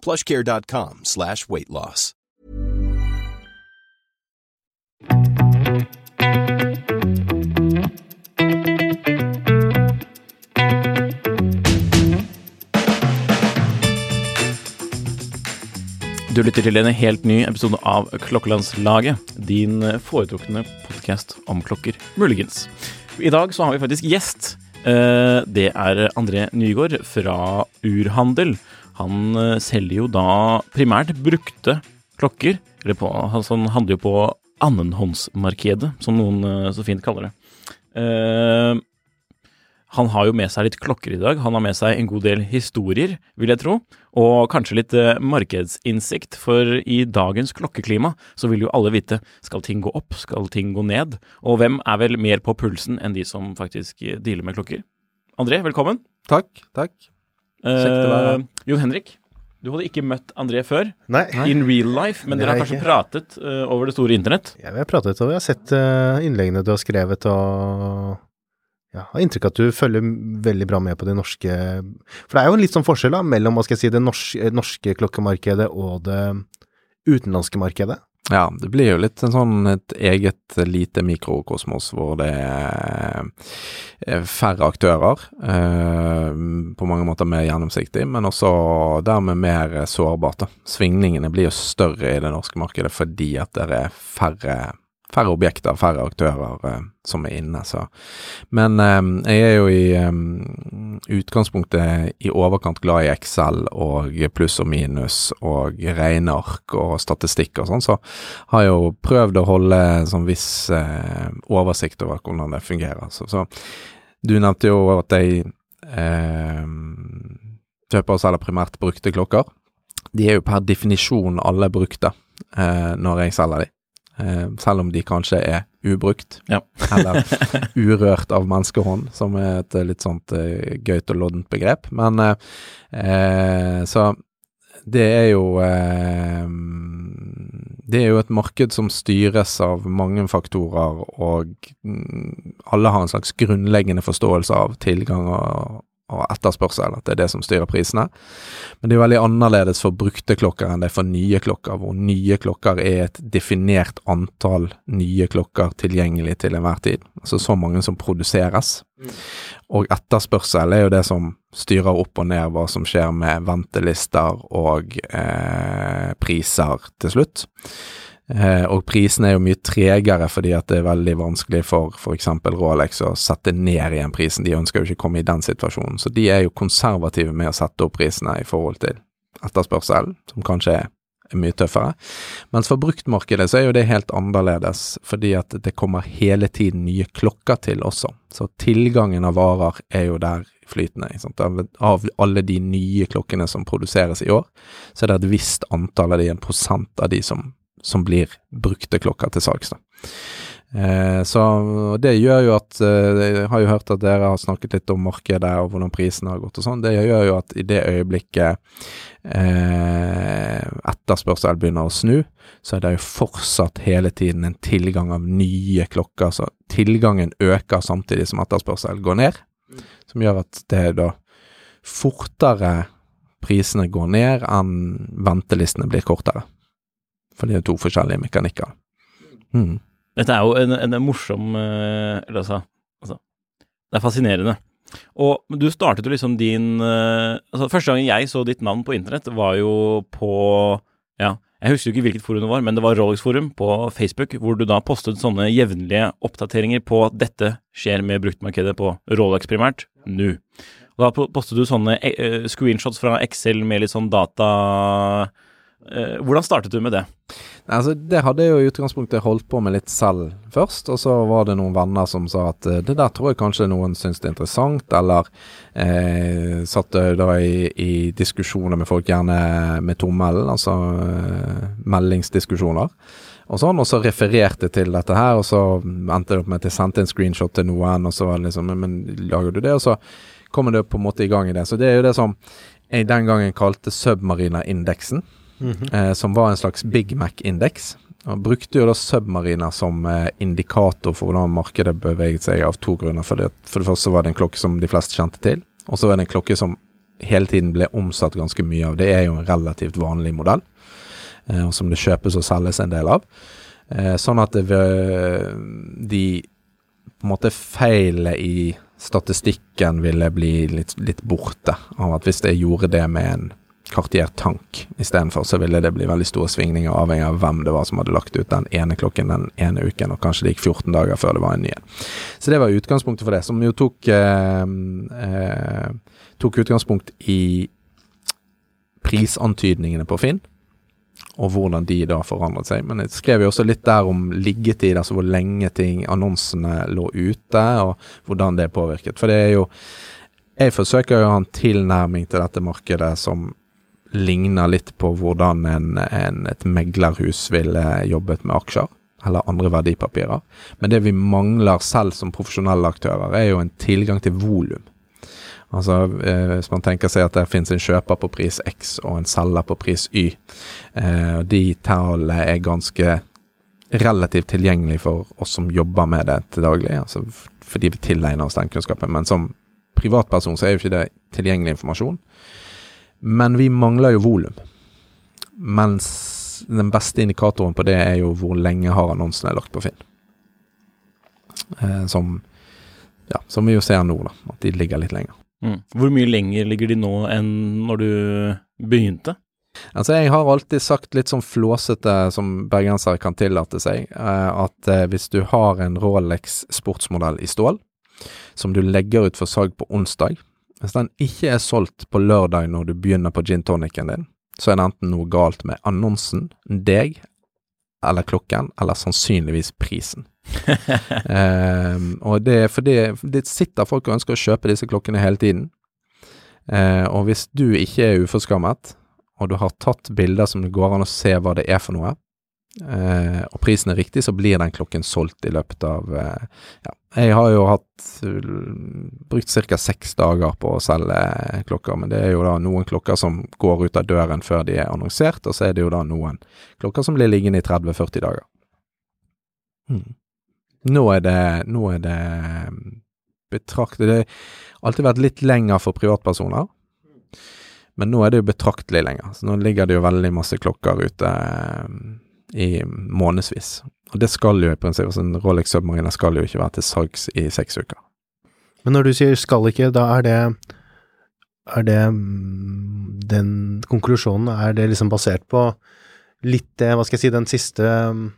plushcare.com slash weight loss. Du lytter til en helt ny episode av Klokkelandslaget, din foretrukne podkast om klokker, muligens. I dag så har vi faktisk gjest. Eh, Det er André Nygaard fra Urhandel. Han eh, selger jo da primært brukte klokker. Eller på, altså han handler jo på annenhåndsmarkedet, som noen eh, så fint kaller det. Uh, han har jo med seg litt klokker i dag. Han har med seg en god del historier, vil jeg tro. Og kanskje litt markedsinnsikt, for i dagens klokkeklima så vil jo alle vite skal ting gå opp, skal ting gå ned? Og hvem er vel mer på pulsen enn de som faktisk dealer med klokker? André, velkommen. Takk, takk. Eh, Jon Henrik, du hadde ikke møtt André før, Nei, in real life, men dere har kanskje ikke. pratet uh, over det store internett? Ja, vi har pratet og vi har sett uh, innleggene du har skrevet, og ja, har inntrykk av at du følger veldig bra med på det norske For det er jo en litt sånn forskjell da, mellom hva skal jeg si, det norske, norske klokkemarkedet og det utenlandske markedet. Ja, det blir jo litt sånn et eget lite mikrokosmos hvor det er er færre aktører, eh, på mange måter mer gjennomsiktig, men også dermed mer sårbart. Svingningene blir jo større i det norske markedet fordi at det er færre, færre objekter, færre aktører eh, som er inne. Så. Men eh, jeg er jo i eh, utgangspunktet i overkant glad i Excel og pluss og minus og regneark og statistikk og sånn, så har jeg jo prøvd å holde sånn viss eh, oversikt over hvordan det fungerer. Så, så du nevnte jo at jeg eh, kjøper og selger primært brukte klokker. De er jo per definisjon alle brukte eh, når jeg selger de. Eh, selv om de kanskje er ubrukt, Ja. eller urørt av menneskehånd, som er et eh, litt sånt eh, gøyt og loddent begrep. Men eh, så det er jo eh, Det er jo et marked som styres av mange faktorer, og mm, alle har en slags grunnleggende forståelse av tilgang og, og etterspørsel, at det er det som styrer prisene. Men det er jo veldig annerledes for brukte klokker enn det er for nye klokker, hvor nye klokker er et definert antall nye klokker tilgjengelig til enhver tid. Altså så mange som produseres. Og etterspørsel er jo det som styrer opp og ned hva som skjer med ventelister og eh, priser til slutt. Eh, og prisene er jo mye tregere fordi at det er veldig vanskelig for f.eks. Rolex å sette ned igjen prisen. De ønsker jo ikke komme i den situasjonen, så de er jo konservative med å sette opp prisene i forhold til etterspørselen, som kanskje er mye tøffere. Mens for bruktmarkedet så er jo det helt annerledes, fordi at det kommer hele tiden nye klokker til også. Så tilgangen av varer er jo der flytende. Av alle de nye klokkene som produseres i år, så er det et visst antall av de, en prosent av de som, som blir brukte klokker til salgs. Eh, så det gjør jo at eh, Jeg har jo hørt at dere har snakket litt om markedet og hvordan prisene har gått og sånn. Det gjør jo at i det øyeblikket eh, etterspørsel begynner å snu, så er det jo fortsatt hele tiden en tilgang av nye klokker. Så tilgangen øker samtidig som etterspørsel går ned, som gjør at det da fortere prisene går ned enn ventelistene blir kortere. For det er to forskjellige mekanikker. Mm. Dette er jo en, en morsom eh, Eller altså, altså Det er fascinerende. Og du startet jo liksom din eh, altså Første gangen jeg så ditt navn på internett, var jo på ja, Jeg husker ikke hvilket forum det var, men det var Rolex-forum på Facebook, hvor du da postet sånne jevnlige oppdateringer på at dette skjer med bruktmarkedet på Rolex primært, nå. Og da postet du sånne eh, screenshots fra Excel med litt sånn data hvordan startet du med det? Altså, Det hadde jeg jo i utgangspunktet holdt på med litt selv først, og så var det noen venner som sa at eh, det der tror jeg kanskje noen syns det er interessant, eller eh, satt da i, i, diskusjoner med folk, gjerne med tommelen, altså eh, meldingsdiskusjoner. Og sånn, og så refererte til dette her, og så endte det opp med at jeg sendte en screenshot til noen, og så var det liksom men lager du det? Og så kommer det på en måte i gang i det. Så det er jo det som jeg den gangen kalte submarina-indeksen. Eh, som var en slags Big Mac-indeks. Og brukte jo da Submariner som eh, indikator for hvordan markedet beveget seg, av to grunner. For det, for det første var det en klokke som de fleste kjente til, og så var det en klokke som hele tiden ble omsatt ganske mye av. Det er jo en relativt vanlig modell, eh, og som det kjøpes og selges en del av. Sånn at det, de på en måte feilene i statistikken ville bli litt, litt borte av at hvis jeg gjorde det med en Cartier Tank istedenfor, så ville det bli veldig store svingninger avhengig av hvem det var som hadde lagt ut den ene klokken den ene uken, og kanskje det gikk 14 dager før det var en ny en. Så det var utgangspunktet for det, som jo tok, eh, eh, tok utgangspunkt i prisantydningene på Finn, og hvordan de da forandret seg. Men jeg skrev jo også litt der om liggetid, altså hvor lenge ting, annonsene lå ute, og hvordan det påvirket. For det er jo Jeg forsøker jo å ha en tilnærming til dette markedet som ligner litt på hvordan en, en, et meglerhus ville jobbet med aksjer eller andre verdipapirer. Men det vi mangler selv som profesjonelle aktører, er jo en tilgang til volum. Altså eh, Hvis man tenker seg at det finnes en kjøper på pris X og en selger på pris Y, eh, de tallene er ganske relativt tilgjengelig for oss som jobber med det til daglig, altså fordi vi tilegner oss den kunnskapen. Men som privatperson så er jo ikke det tilgjengelig informasjon. Men vi mangler jo volum. Mens den beste indikatoren på det er jo hvor lenge har annonsene lagt på Finn. Eh, som, ja, som vi jo ser nå, da. At de ligger litt lenger. Mm. Hvor mye lenger ligger de nå enn når du begynte? Altså, jeg har alltid sagt litt sånn flåsete som bergensere kan tillate seg, eh, at eh, hvis du har en Rolex sportsmodell i stål, som du legger ut for salg på onsdag, hvis den ikke er solgt på lørdag når du begynner på gin tonicen din, så er det enten noe galt med annonsen, deg, eller klokken, eller sannsynligvis prisen. um, og det er fordi det sitter folk og ønsker å kjøpe disse klokkene hele tiden. Uh, og hvis du ikke er uforskammet, og du har tatt bilder som det går an å se hva det er for noe, eh, og prisen er riktig, så blir den klokken solgt i løpet av eh, Ja, jeg har jo hatt brukt ca. seks dager på å selge klokker, men det er jo da noen klokker som går ut av døren før de er annonsert, og så er det jo da noen klokker som blir liggende i 30-40 dager. Hmm. Nå er det Nå er det betraktet Det har alltid vært litt lenger for privatpersoner. Men nå er det jo betraktelig lenger. Så nå ligger det jo veldig masse klokker ute i månedsvis. Og det skal jo i prinsippet, altså en Rolex Submariner skal jo ikke være til salgs i seks uker. Men når du sier skal ikke, da er det er det mm, den konklusjonen, er det liksom basert på litt det, hva skal jeg si, den siste mm,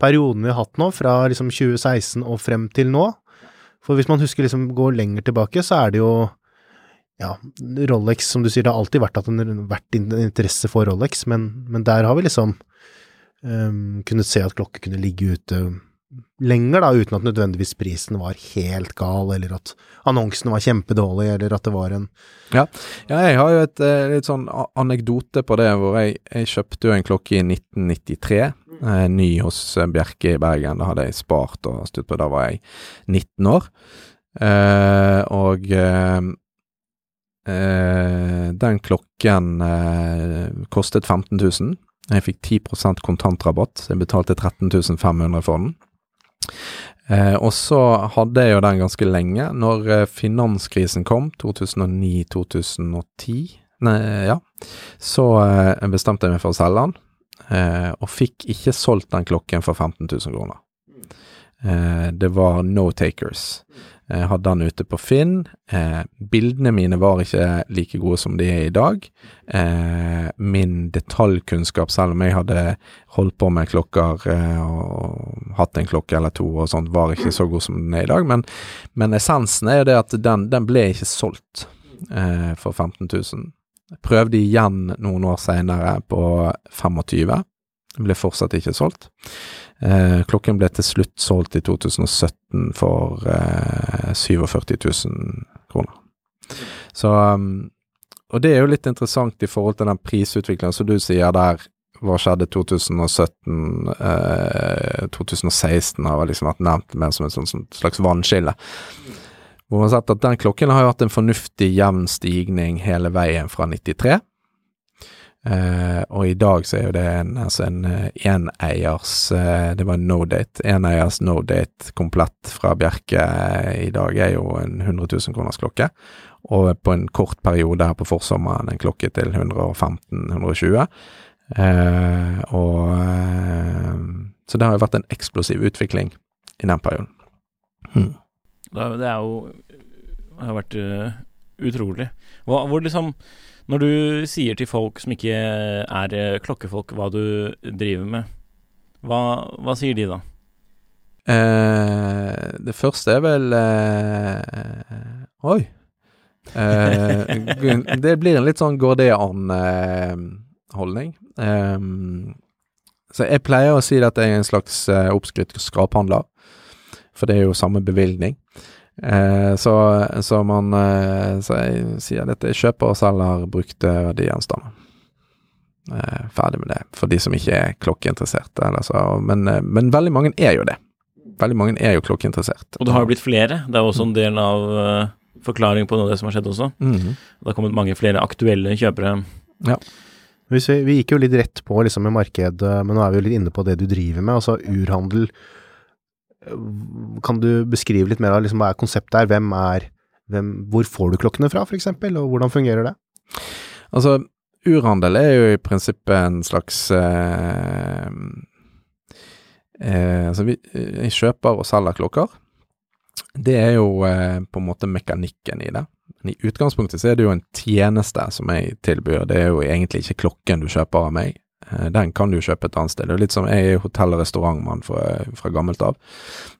perioden vi har hatt nå, fra liksom 2016 og frem til nå? For hvis man husker liksom går lenger tilbake, så er det jo ja, Rolex, som du sier, det har alltid vært, en, vært interesse for Rolex, men, men der har vi liksom um, kunne se at klokker kunne ligge ute lenger, da, uten at nødvendigvis prisen var helt gal, eller at annonsen var kjempedårlig, eller at det var en Ja, ja jeg har jo et eh, litt sånn anekdote på det, hvor jeg, jeg kjøpte jo en klokke i 1993, eh, ny hos eh, Bjerke i Bergen. Da hadde jeg spart og stutt på, da var jeg 19 år. Eh, og eh, den klokken kostet 15 000. Jeg fikk 10 kontantrabatt, jeg betalte 13 500 for den. Eh, og så hadde jeg jo den ganske lenge. Når eh, finanskrisen kom, 2009-2010, nei, ja, så eh, bestemte jeg meg for å selge den, eh, og fikk ikke solgt den klokken for 15 000 kroner. Eh, det var no takers. Jeg hadde den ute på Finn. Eh, bildene mine var ikke like gode som de er i dag. Eh, min detaljkunnskap, selv om jeg hadde holdt på med klokker eh, og hatt en klokke eller to og sånt, var ikke så god som den er i dag. Men, men essensen er jo det at den, den ble ikke solgt eh, for 15 000. Prøvde igjen noen år seinere på 25. Ble fortsatt ikke solgt. Eh, klokken ble til slutt solgt i 2017 for eh, 47 000 kroner. Så um, Og det er jo litt interessant i forhold til den prisutviklingen som du sier der. Hva skjedde 2017? Eh, 2016 har liksom vært nevnt mer som et slags vannskille. Hvor man har sett at den klokken har jo hatt en fornuftig jevn stigning hele veien fra 93. Eh, og i dag så er jo det en, altså en eneiers eh, Det var en no date. Eneiers no date komplett fra Bjerke i dag er jo en 100 000 kroners klokke. Og på en kort periode her på forsommeren en klokke til 115-120. Eh, og eh, Så det har jo vært en eksplosiv utvikling i den perioden. Hmm. Det er jo Det har vært uh, utrolig. Hvor, hvor liksom Når du sier til folk som ikke er uh, klokkefolk, hva du driver med, hva, hva sier de da? Eh, det første er vel Oi. det blir en litt sånn Gordean-holdning. så jeg pleier å si at jeg er en slags oppskrytt skraphandler for det er jo samme bevilgning. Eh, så, så, man eh, Så jeg sier dette er kjøper og selger brukte verdigjenstander. Eh, ferdig med det, for de som ikke er klokkeinteresserte. Men, eh, men, veldig mange er jo det. Veldig mange er jo klokkeinteressert. Og det har jo blitt flere. Det er også en del av uh, forklaringen på noe av det som har skjedd også. Mm -hmm. Det har kommet mange flere aktuelle kjøpere. Ja. Vi, vi, gikk jo litt rett på liksom i markedet, men nå er vi jo litt inne på det du driver med. Altså urhandel kan du beskrive litt mer av liksom, hva er konseptet her? Hvem er hvem, Hvor får du klokkene fra, f.eks., og hvordan fungerer det? Altså, urhandel er jo i prinsippet en slags eh, eh, Altså, vi, vi, kjøper og selger klokker. Det er jo eh, på en måte mekanikken i det. Men i utgangspunktet så er det jo en tjeneste som jeg tilbyr. Det er jo egentlig ikke klokken du kjøper av meg. Eh, den kan du kjøpe et annet sted. Det er litt som Jeg er hotell- og restaurantmann fra, fra, gammelt av.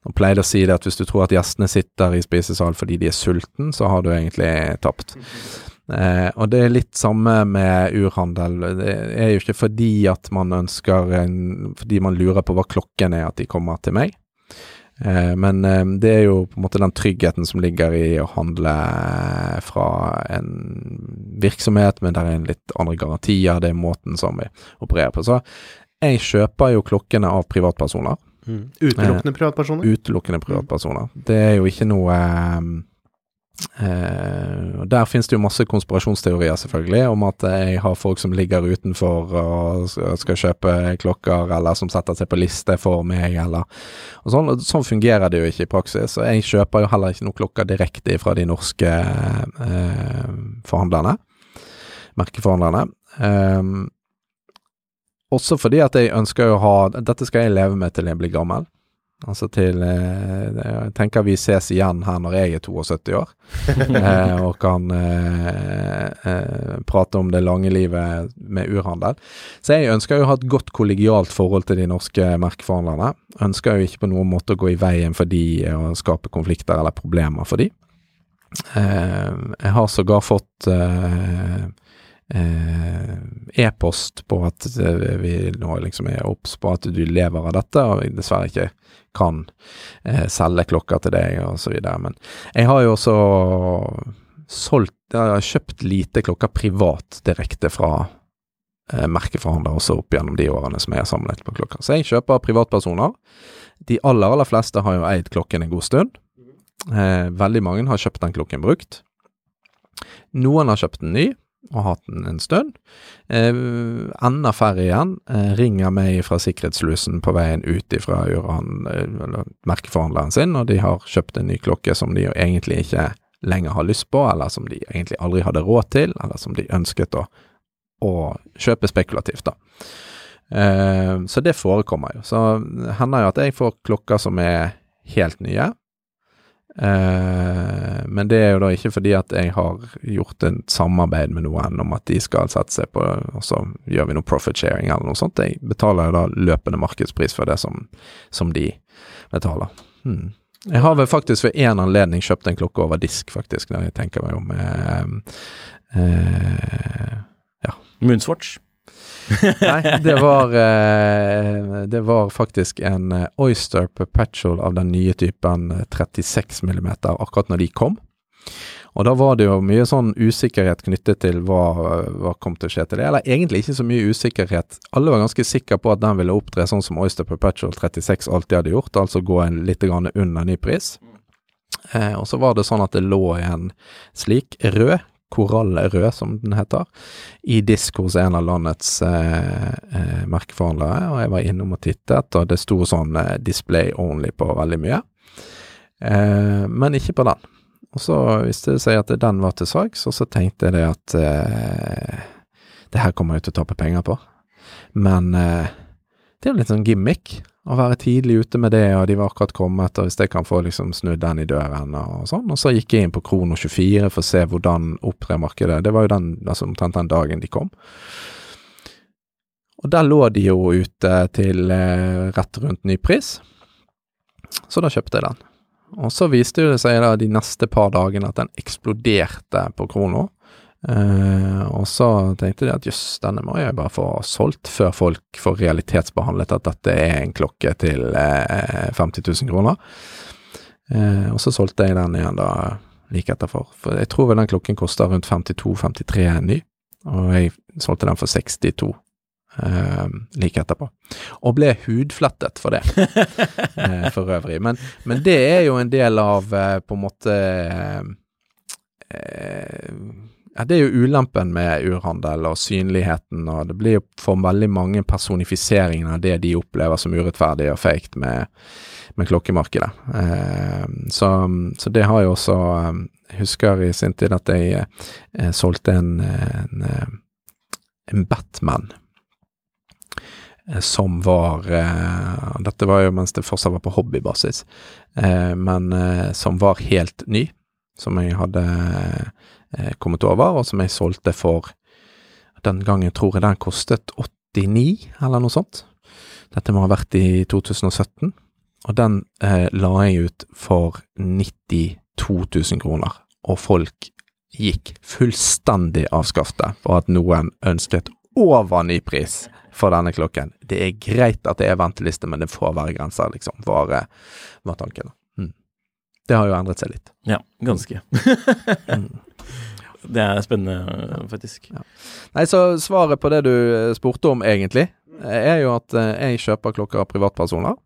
Og pleide å si det at hvis du tror at gjestene sitter i spisesal fordi de er sulten, så har du egentlig tapt. Eh, og det er litt samme med urhandel. Det er jo ikke fordi at man ønsker en, Fordi man lurer på hva klokken er at de kommer til meg. Eh, men eh, det er jo på en måte den tryggheten som ligger i å handle fra en virksomhet, men det er en litt andre garantier. Det er måten som vi opererer på. Så jeg kjøper jo klokkene av privatpersoner. Mm. Utelukkende privatpersoner? Utelukkende privatpersoner. Det er jo ikke noe Og Der finnes det jo masse konspirasjonsteorier, selvfølgelig, om at jeg har folk som ligger utenfor og skal kjøpe klokker, eller som setter seg på liste for meg, eller og sånn. Sånn fungerer det jo ikke i praksis. Og jeg kjøper jo heller ikke noen klokker direkte fra de norske eh, forhandlerne, merkeforhandlerne. Eh, også fordi at jeg ønsker å ha Dette skal jeg leve med til jeg blir gammel. Altså til eh, Jeg tenker vi ses igjen her når jeg er 72 år, eh, og kan eh, prate om det lange livet med urhandel. Så jeg ønsker jo å ha et godt kollegialt forhold til de norske merkeforhandlerne. Ønsker jo ikke på noen måte å gå i veien for de og skape konflikter eller problemer for de. Jeg har sågar fått e-post på at vi nå liksom er obs på at du lever av dette, og vi dessverre ikke kan eh, selge klokker til deg, og så videre. Men jeg har jo også solgt Jeg har kjøpt lite klokker privat direkte fra eh, merkeforhandlere også opp gjennom de årene som jeg har samlet på klokker. Så jeg kjøper privatpersoner. De aller, aller fleste har jo eid klokken en god stund. Eh, veldig mange har kjøpt den klokken brukt. Noen har kjøpt den ny, og hatt den en stund. Eh, enda færre igjen eh, ringer meg fra sikkerhetslusen på veien ut fra eh, merkeforhandleren sin, og de har kjøpt en ny klokke som de egentlig ikke lenger har lyst på, eller som de egentlig aldri hadde råd til, eller som de ønsket å, å kjøpe spekulativt, da. Eh, så det forekommer jo. Så hender jo at jeg får klokker som er helt nye, Eh, men det er jo da ikke fordi at jeg har gjort en samarbeid med noen om at de skal sette seg på, og så gjør vi noe profit sharing eller noe sånt. Jeg betaler jo da løpende markedspris for det som, som de betaler. Hmm. Jeg har vel faktisk ved én anledning kjøpt en klokke over disk, faktisk, når jeg tenker meg om. Eh, eh, ja. Moonswatch. Nei, det var, eh, det var faktisk en eh, Oyster Perpetual av den nye typen eh, 36 mm akkurat når de kom. Og da var det jo mye sånn usikkerhet knyttet til hva, hva kom til å skje til det. Eller egentlig ikke så mye usikkerhet. Alle var ganske sikre på at den ville opptre sånn som Oyster Perpetual 36 alltid hadde gjort, altså gå en litt under ny pris. Eh, og så var det sånn at det lå en slik rød korallrød, som den heter, i disk hos en av landets eh, eh, merkeforhandlere. Og jeg var innom og tittet, og det sto sånn eh, display only på veldig mye. Eh, men ikke på den. Og så viste det seg at den var til salgs, og så tenkte jeg det at eh, det her kommer jeg til å tape penger på. Men eh, det er jo litt sånn gimmick å være tidlig ute med det, og de var akkurat kommet, og hvis jeg kan få liksom snudd den i døren og sånn. Og så gikk jeg inn på Krono24 for å se hvordan opptrer markedet. Det var jo den, altså omtrent den dagen de kom. Og der lå de jo ute til eh, rett rundt ny pris, så da kjøpte jeg den. Og så viste det seg da de neste par dagene at den eksploderte på Krono. Uh, og så tenkte de at jøss, denne må jeg bare få solgt før folk får realitetsbehandlet at dette er en klokke til uh, 50 000 kroner. Uh, og så solgte jeg den igjen da like etterfor. For jeg tror vel den klokken koster rundt 52-53 ny, og jeg solgte den for 62 like etterpå. Og ble hudflettet for det, for øvrig. Men, men, det er jo en del av på en måte ja, Det er jo ulempen med urhandel og synligheten, og det blir jo for veldig mange personifiseringen av det de opplever som urettferdig og fake med, med klokkemarkedet. Eh, så, så, det har jo også Jeg eh, husker i sin tid at jeg eh, solgte en, en, eh, en Batman eh, som var Dette var jo mens det fortsatt var på hobbybasis, men som var helt ny. Som jeg hadde kommet over, og som jeg solgte for Den gangen tror jeg den kostet 89, eller noe sånt. Dette må ha vært i 2017. Og den eh, la jeg ut for 92 000 kroner, og folk gikk fullstendig av skaftet for at noen ønsket over ny pris for denne klokken. Det er greit at det er venteliste, men det får være grenser, liksom, var, var tanken. Mm. Det har jo endret seg litt. Ja, ganske. mm. Det er spennende, faktisk. Ja. Nei, så svaret på det du eh, spurte om, egentlig, er jo at eh, jeg kjøper klokker av privatpersoner.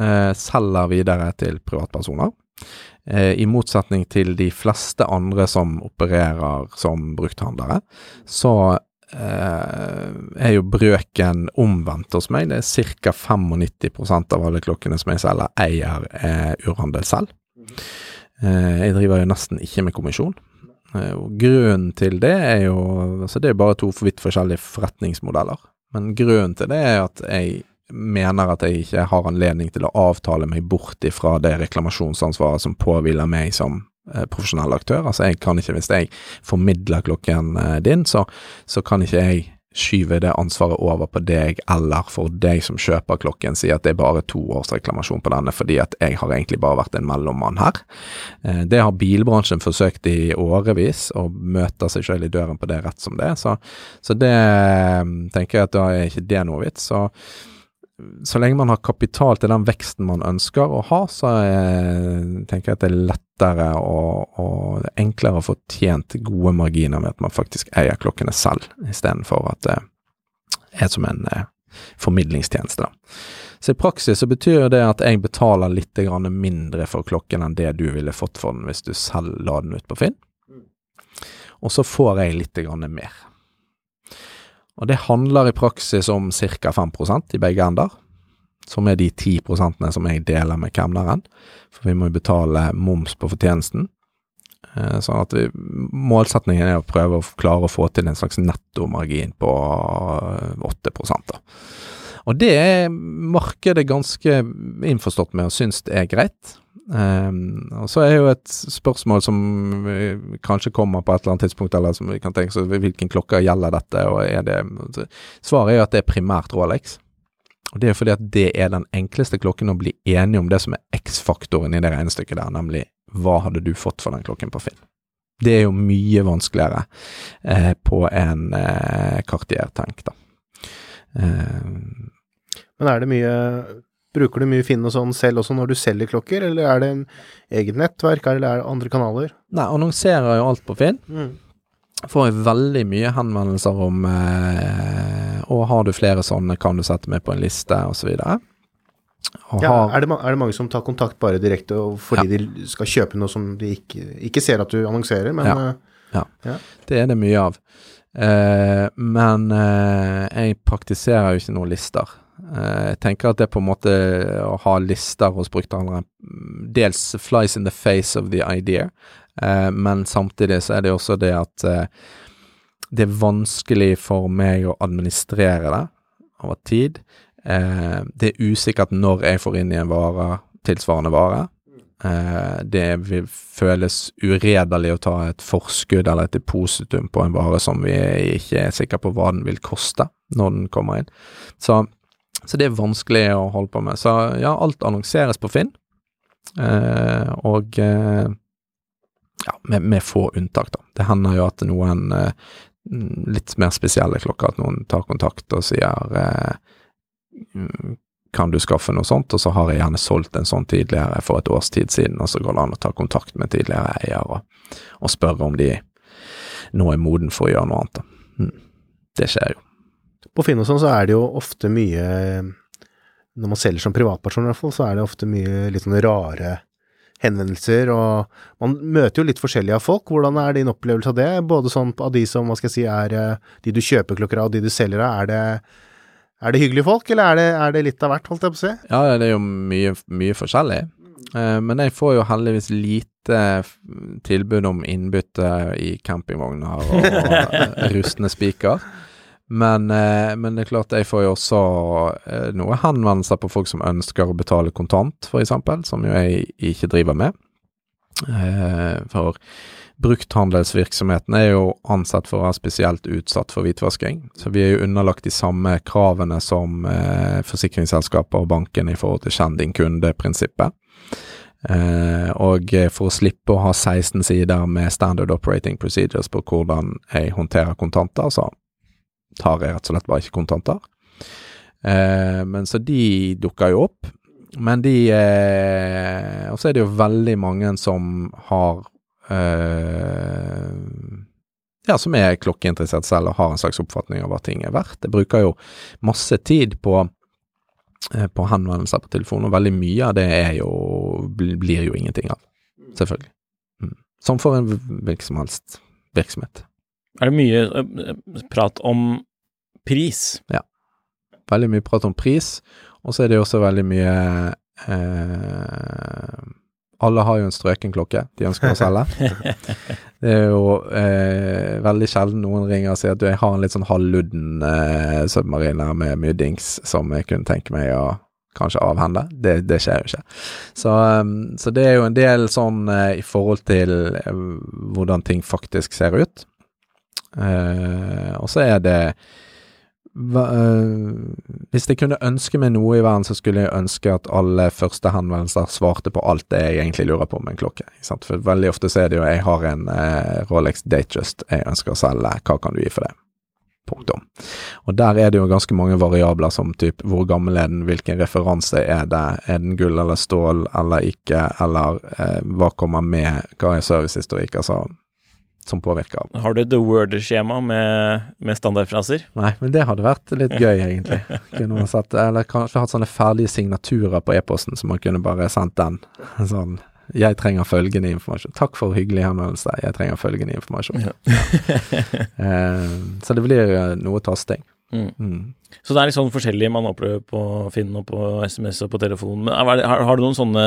Eh, selger videre til privatpersoner. Eh, I motsetning til de fleste andre som opererer som brukthandlere, så eh, er jo brøken omvendt hos meg. Det er ca. 95% av alle klokkene som jeg selger, eier eh, urhandel selv. Jeg driver jo nesten ikke med kommisjon. Eh, og grunnen til det er jo Altså, det er bare to vidt forskjellige forretningsmodeller. Men grunnen til det er at jeg mener at jeg ikke har anledning til å avtale meg bort ifra det reklamasjonsansvaret som påhviler meg som eh, profesjonell aktør. Altså, jeg kan ikke, hvis jeg formidler klokken eh, din, så, så kan ikke jeg skyver det ansvaret over på deg, eller for deg som kjøper klokken, sier at det er bare to års reklamasjon på denne, fordi at jeg har egentlig bare vært en mellommann her. Eh, det har bilbransjen forsøkt i årevis, og møter seg selv i døren på det rett som det. Så, så det eh, tenker jeg at da er ikke det noe vits. Så så lenge man har kapital til den veksten man ønsker å ha, så jeg, tenker jeg at det er lettere og, og det er enklere å få tjent gode marginer ved at man faktisk eier klokkene selv, istedenfor at det er som en eh, formidlingstjeneste. Så i praksis så betyr det at jeg betaler litt mindre for klokken enn det du ville fått for den hvis du selv la den ut på Finn. Og så får jeg litt mer. Og det handler i praksis om ca. 5% i begge ender, som er de 10% som jeg deler med kemneren, for vi må jo betale moms på fortjenesten. Eh, sånn at vi, målsetningen er å prøve å klare å få til en slags nettomargin på 8 da. Og det er markedet ganske innforstått med og syns det er greit. Um, og så er jo et spørsmål som kanskje kommer på et eller annet tidspunkt, eller som vi kan tenke oss, hvilken klokke gjelder dette, og er det Svaret er jo at det er primært Rolex. Og det er fordi at det er den enkleste klokken å bli enige om det som er X-faktoren i det regnestykket der, nemlig hva hadde du fått for den klokken på Finn? Det er jo mye vanskeligere eh, på en eh, Cartier-tenk, da. Eh, Men er det mye Bruker du mye Finn og sånn selv også når du selger klokker, eller er det en eget nettverk, eller er det andre kanaler? nei, annonserer jo alt på Finn. Mm. Får jeg veldig mye henvendelser om eh, Og har du flere sånne, kan du sette meg på en liste, osv. Ja, er, det, er det mange som tar kontakt bare direkte fordi de skal kjøpe noe som de ikke, ikke ser at du annonserer, men Ja. eh, Det er det mye av. Eh, men eh, jeg praktiserer jo ikke noen lister. Eh, jeg tenker at det på en måte å ha lister hos brukthandlere mm, dels flies in the face of the idea, eh, men samtidig så er det også det at eh, det er vanskelig for meg å administrere det over tid. Det er usikkert når jeg får inn i en vare, tilsvarende vare. Det vil føles uredelig å ta et forskudd eller et depositum på en vare som vi ikke er sikre på hva den vil koste når den kommer inn. Så, så det er vanskelig å holde på med. Så ja, alt annonseres på Finn, eh, og eh, ja, med, med få unntak, da. Det hender jo at noen eh, litt mer spesielle klokker, at noen tar kontakt og sier eh, kan du skaffe noe sånt, og så har jeg gjerne solgt en sånn tidligere for et års tid siden, og så går det an å ta kontakt med tidligere eier og, og spørre om de nå er moden for å gjøre noe annet. da. Mm. Det skjer jo. På Finn og sånn så er det jo ofte mye Når man selger som privatperson i hvert fall, så er det ofte mye litt sånne rare henvendelser, og man møter jo litt forskjellig av folk. Hvordan er din opplevelse av det? Både sånn av de som, hva skal jeg si, er eh, de du kjøper klokker av, og de du selger av. Er det, er det hyggelige folk, eller er det, er det litt av hvert, holdt jeg på å si? Ja, det er jo mye, mye forskjellig. Eh, men jeg får jo heldigvis lite tilbud om innbytte i campingvogner og rustne spiker. Men, eh, men det er klart jeg får jo også eh, noe henvendelser på folk som ønsker å betale kontant, eksempel, som jo jeg ikke driver med. Eh, For brukthandelsvirksomheten er jo ansett for å være spesielt utsatt for hvitvasking, så vi er jo underlagt de samme kravene som forsikringsselskaper og banken i forhold til kjenn din kunde-prinsippet. Uh, og for å slippe å ha 16 sider med standard operating procedures på hvordan jeg håndterer kontanter, så tar jeg rett og slett bare ikke kontanter. Eh, men så de dukker jo opp. Men de eh, Og så er det jo veldig mange som har eh, Ja, som er klokkeinteressert selv og har en slags oppfatning av hva ting er verdt. Jeg bruker jo masse tid på eh, på henvendelser på telefon, og veldig mye av det er jo, blir jo ingenting av. Selvfølgelig. Mm. Som for en hvilken som helst virksomhet. Er det mye eh, prat om pris? Ja. Veldig mye prat om pris, og så er det jo også veldig mye eh, Alle har jo en strøken klokke de ønsker å selge. Det er jo eh, veldig sjelden noen ringer og sier at du, jeg har en litt sånn halvludden eh, submariner med mye dings som jeg kunne tenke meg å kanskje avhende. Det, det skjer jo ikke. Så, um, så det er jo en del sånn eh, i forhold til eh, hvordan ting faktisk ser ut. Eh, og så er det hva, øh, Hvis jeg kunne ønske meg noe i verden, så skulle jeg ønske at alle første henvendelser svarte på alt det jeg egentlig lurer på med en klokke. For veldig ofte så er det jo jeg har en eh, Rolex Datejust jeg ønsker å selge, hva kan du gi for det? Punktum. Og der er det jo ganske mange variabler som typ hvor gammel er den, hvilken referanse er det, er den gull eller stål eller ikke, eller eh, hva kommer med, hva er servicehistorikk, altså som påvirker. Har du The Word-skjema med, med standardfraser? Nei, men det hadde vært litt gøy, egentlig. Satt, eller kanskje hatt sånne ferdige signaturer på e-posten, så man kunne bare sendt den. Sånn 'Jeg trenger følgende informasjon'. Takk for hyggelig henvendelse. Jeg trenger følgende informasjon. eh, så det blir eh, noe tasting. Mm. Mm. Så det er litt sånn forskjellig man opplever på Finn og på SMS og på telefon. Men har, har du noen sånne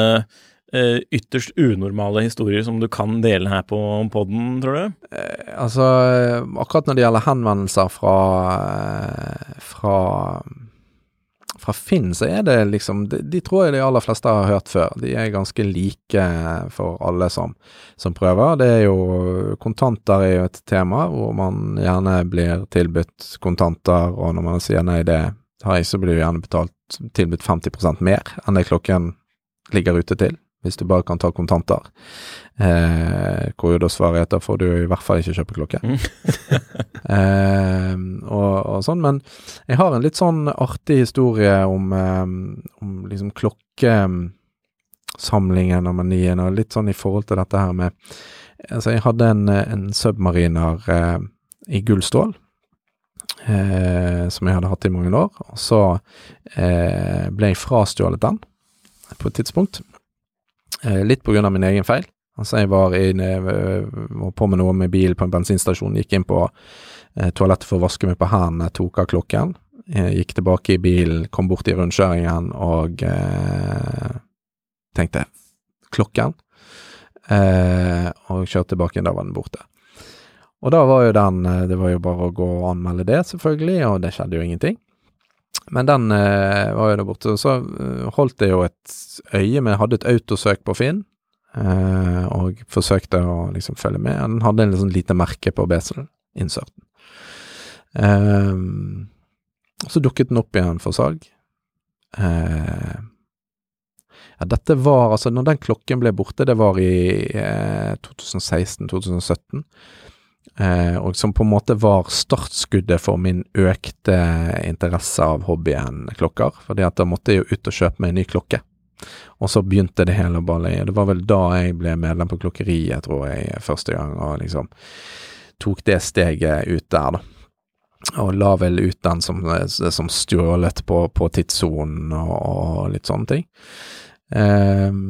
eh, ytterst unormale historier som du kan dele her på podden, tror du? Eh, altså, akkurat når det gjelder henvendelser fra, eh, fra fra Finn så er det liksom de, de, tror jeg de aller fleste har hørt før. De er ganske like for alle som, som prøver. Det er jo Kontanter er jo et tema hvor man gjerne blir tilbudt kontanter, og når man sier nei, det har jeg, så blir du gjerne betalt tilbudt 50% mer enn det klokken ligger ute til hvis du bare kan ta kontanter. Eh, hvor jo da svaret er da får du i hvert fall ikke kjøpe klokke. Mm. eh, og, og, sånn, men jeg har en litt sånn artig historie om, eh, om liksom klokkesamlingen og manien, og litt sånn i forhold til dette her med Altså, jeg hadde en, en submariner eh, i gullstål. Eh, som jeg hadde hatt i mange år, og så eh, ble jeg frastjålet den på et tidspunkt. Eh, litt på grunn av min egen feil. Altså, jeg var, inne, var på med noe med bil på en bensinstasjon, gikk inn på eh, toalettet for å vaske meg på hendene, tok av klokken, Jeg gikk tilbake i bilen, kom bort i rundkjøringen og eh, tenkte klokken, eh, og kjørte tilbake, da var den borte. Og da var jo den, eh, det var jo bare å gå og anmelde det, selvfølgelig, og det skjedde jo ingenting. Men den eh, var jo der borte. Og så eh, holdt jeg jo et øye med Hadde et autosøk på Finn, eh, og forsøkte å liksom følge med. Den hadde en sånn lite merke på besel-inserten. Eh, så dukket den opp igjen for salg. Eh, ja, dette var altså Når den klokken ble borte, det var i 2016-2017 eh, og som på en måte var startskuddet for min økte interesse av hobbyen klokker. Fordi at da måtte jeg jo ut og kjøpe meg en ny klokke. Og så begynte det hele å balle i. Det var vel da jeg ble medlem på Klokkeriet, tror jeg, første gang, og liksom tok det steget ut der, da. Og la vel ut den som, som stjålet på, på tidssonen og, og, litt sånne ting. Um,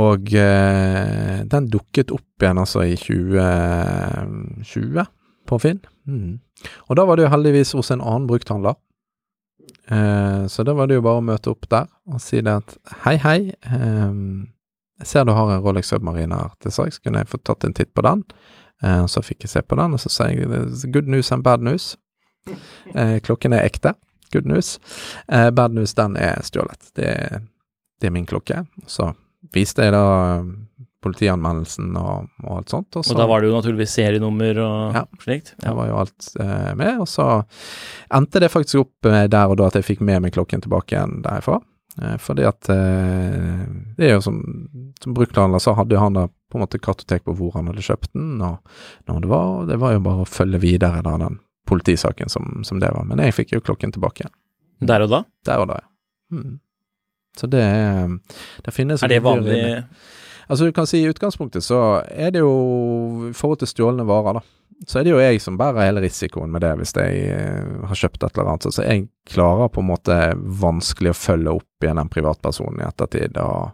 og eh, den dukket opp igjen altså i 2020 på Finn. Mm. Og da var det jo heldigvis hos en annen brukthandler. Eh, så da var det jo bare å møte opp der og si det at hei, hei, eh, jeg ser du har en Rolex Submariner til salgs, kunne jeg få tatt en titt på den? Eh, så fikk jeg se på den, og så sier jeg good news and bad news. Eh, klokken er ekte. Good news. Eh, bad news, den er stjålet. Det, det er min klokke. Så viste jeg da um, politianmeldelsen og, og alt sånt. Og, så, og, da var det jo naturligvis serienummer og ja, slikt? Ja, det var jo alt eh, med. Og så endte det faktisk opp eh, der og da at jeg fikk med meg klokken tilbake igjen derfra. Eh, fordi at eh, det er jo som, som brukthandler så hadde han da på en måte kartotek på hvor han hadde kjøpt den, og når det var. Og det var jo bare å følge videre da den politisaken som, som det var. Men jeg fikk jo klokken tilbake igjen. Der og da? Der og da, ja. Mm. Så det, det finnes Er det vanlig? Altså du kan si i utgangspunktet så er det jo i forhold til stjålne varer, da. Så er det jo jeg som bærer hele risikoen med det hvis jeg uh, har kjøpt et eller annet. Så jeg klarer på en måte vanskelig å følge opp igjen den privatpersonen i ettertid. og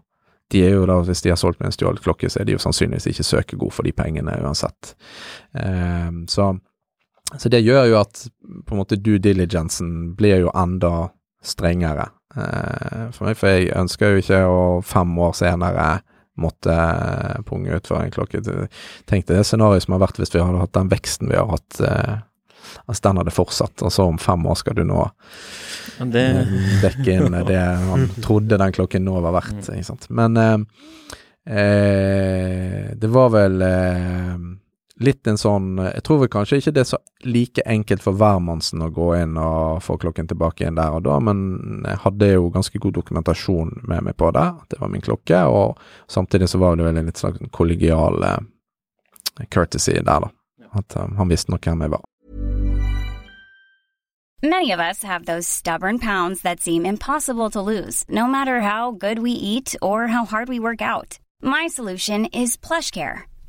de er jo da, Hvis de har solgt med en stjålet klokke, så er de jo sannsynligvis ikke søkegode for de pengene uansett. Uh, så, så det gjør jo at på en måte due diligencen blir jo enda strengere Eh, for meg, for jeg ønsker jo ikke å fem år senere måtte punge ut for en klokke. Tenk deg det scenarioet som har vært hvis vi hadde hatt den veksten vi har hatt. Eh, altså den hadde fortsatt, og så om fem år skal du nå det... Eh, dekke inn det han trodde den klokken nå var verdt. Mm. Men eh, det var vel eh, litt en sånn Jeg tror vel kanskje ikke det er så like enkelt for hvermannsen å gå inn og få klokken tilbake igjen der og da, men jeg hadde jo ganske god dokumentasjon med meg på det, det var min klokke, og samtidig så var det vel en litt slags kollegial eh, courtesy der, da. At um, han visste nok hvem jeg var. Many of us have those stubborn pounds that seem impossible to lose, no matter how good we eat or how hard we work out. My solution is PlushCare.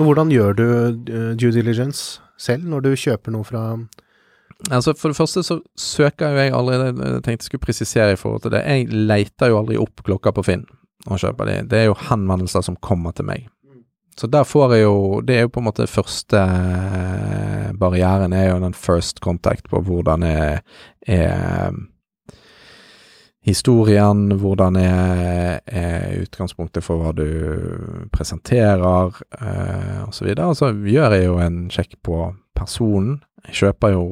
Hvordan gjør du eh, due diligence selv når du kjøper noe fra Altså For det første så søker jo jeg aldri Jeg tenkte jeg skulle presisere i forhold til det. Jeg leter jo aldri opp klokka på Finn og kjøper de. Det er jo henvendelser som kommer til meg. Så der får jeg jo Det er jo på en måte første eh, barrieren, er jo den first contact på hvordan er, er historien, hvordan er, er utgangspunktet for hva du presenterer, eh, osv. Og, og så gjør jeg jo en sjekk på personen. Jeg kjøper jo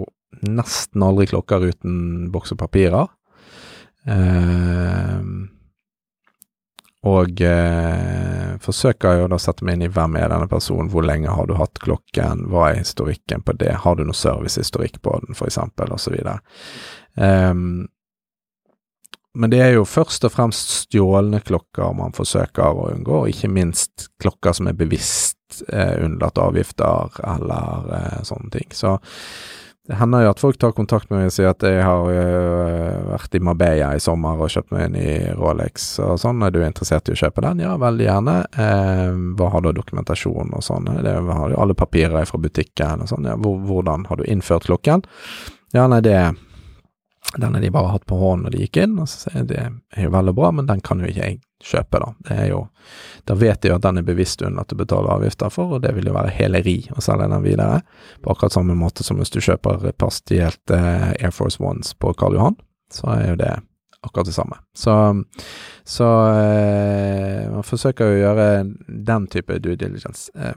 nesten aldri klokker uten boks og papirer. Eh, og eh, forsøker jo da å sette meg inn i hvem er denne personen, hvor lenge har du hatt klokken, hva er historikken på det, har du noe servicehistorikk på den, for eksempel, og så videre. Um, men det er jo først og fremst stjålne klokker man forsøker å unngå, og ikke minst klokker som er bevisst eh, unnlatt avgifter eller eh, sånne ting. Så det hender jo at folk tar kontakt med meg og sier at jeg har øh, vært i Marbella i sommer og kjøpt meg en ny Rolex og sånn. Er du interessert i å kjøpe den? Ja, veldig gjerne. Eh, hva har du av dokumentasjon og sånn? Det har jo alle papirer fra butikken og sånn. Ja, hvordan har du innført klokken? Ja, nei, det den har de bare hatt på hånden når de gikk inn, og så sier jeg det er jo vel og bra, men den kan jo ikke jeg kjøpe, da. Det er jo Da vet de jo at den er bevisst unnlatt å betale avgifter for, og det vil jo være heleri å selge den videre. På akkurat samme måte som hvis du kjøper pastielt par Air Force Ones på Karl Johan, så er jo det akkurat det samme. Så, så eh, man forsøker jo å gjøre den type due diligence. Eh,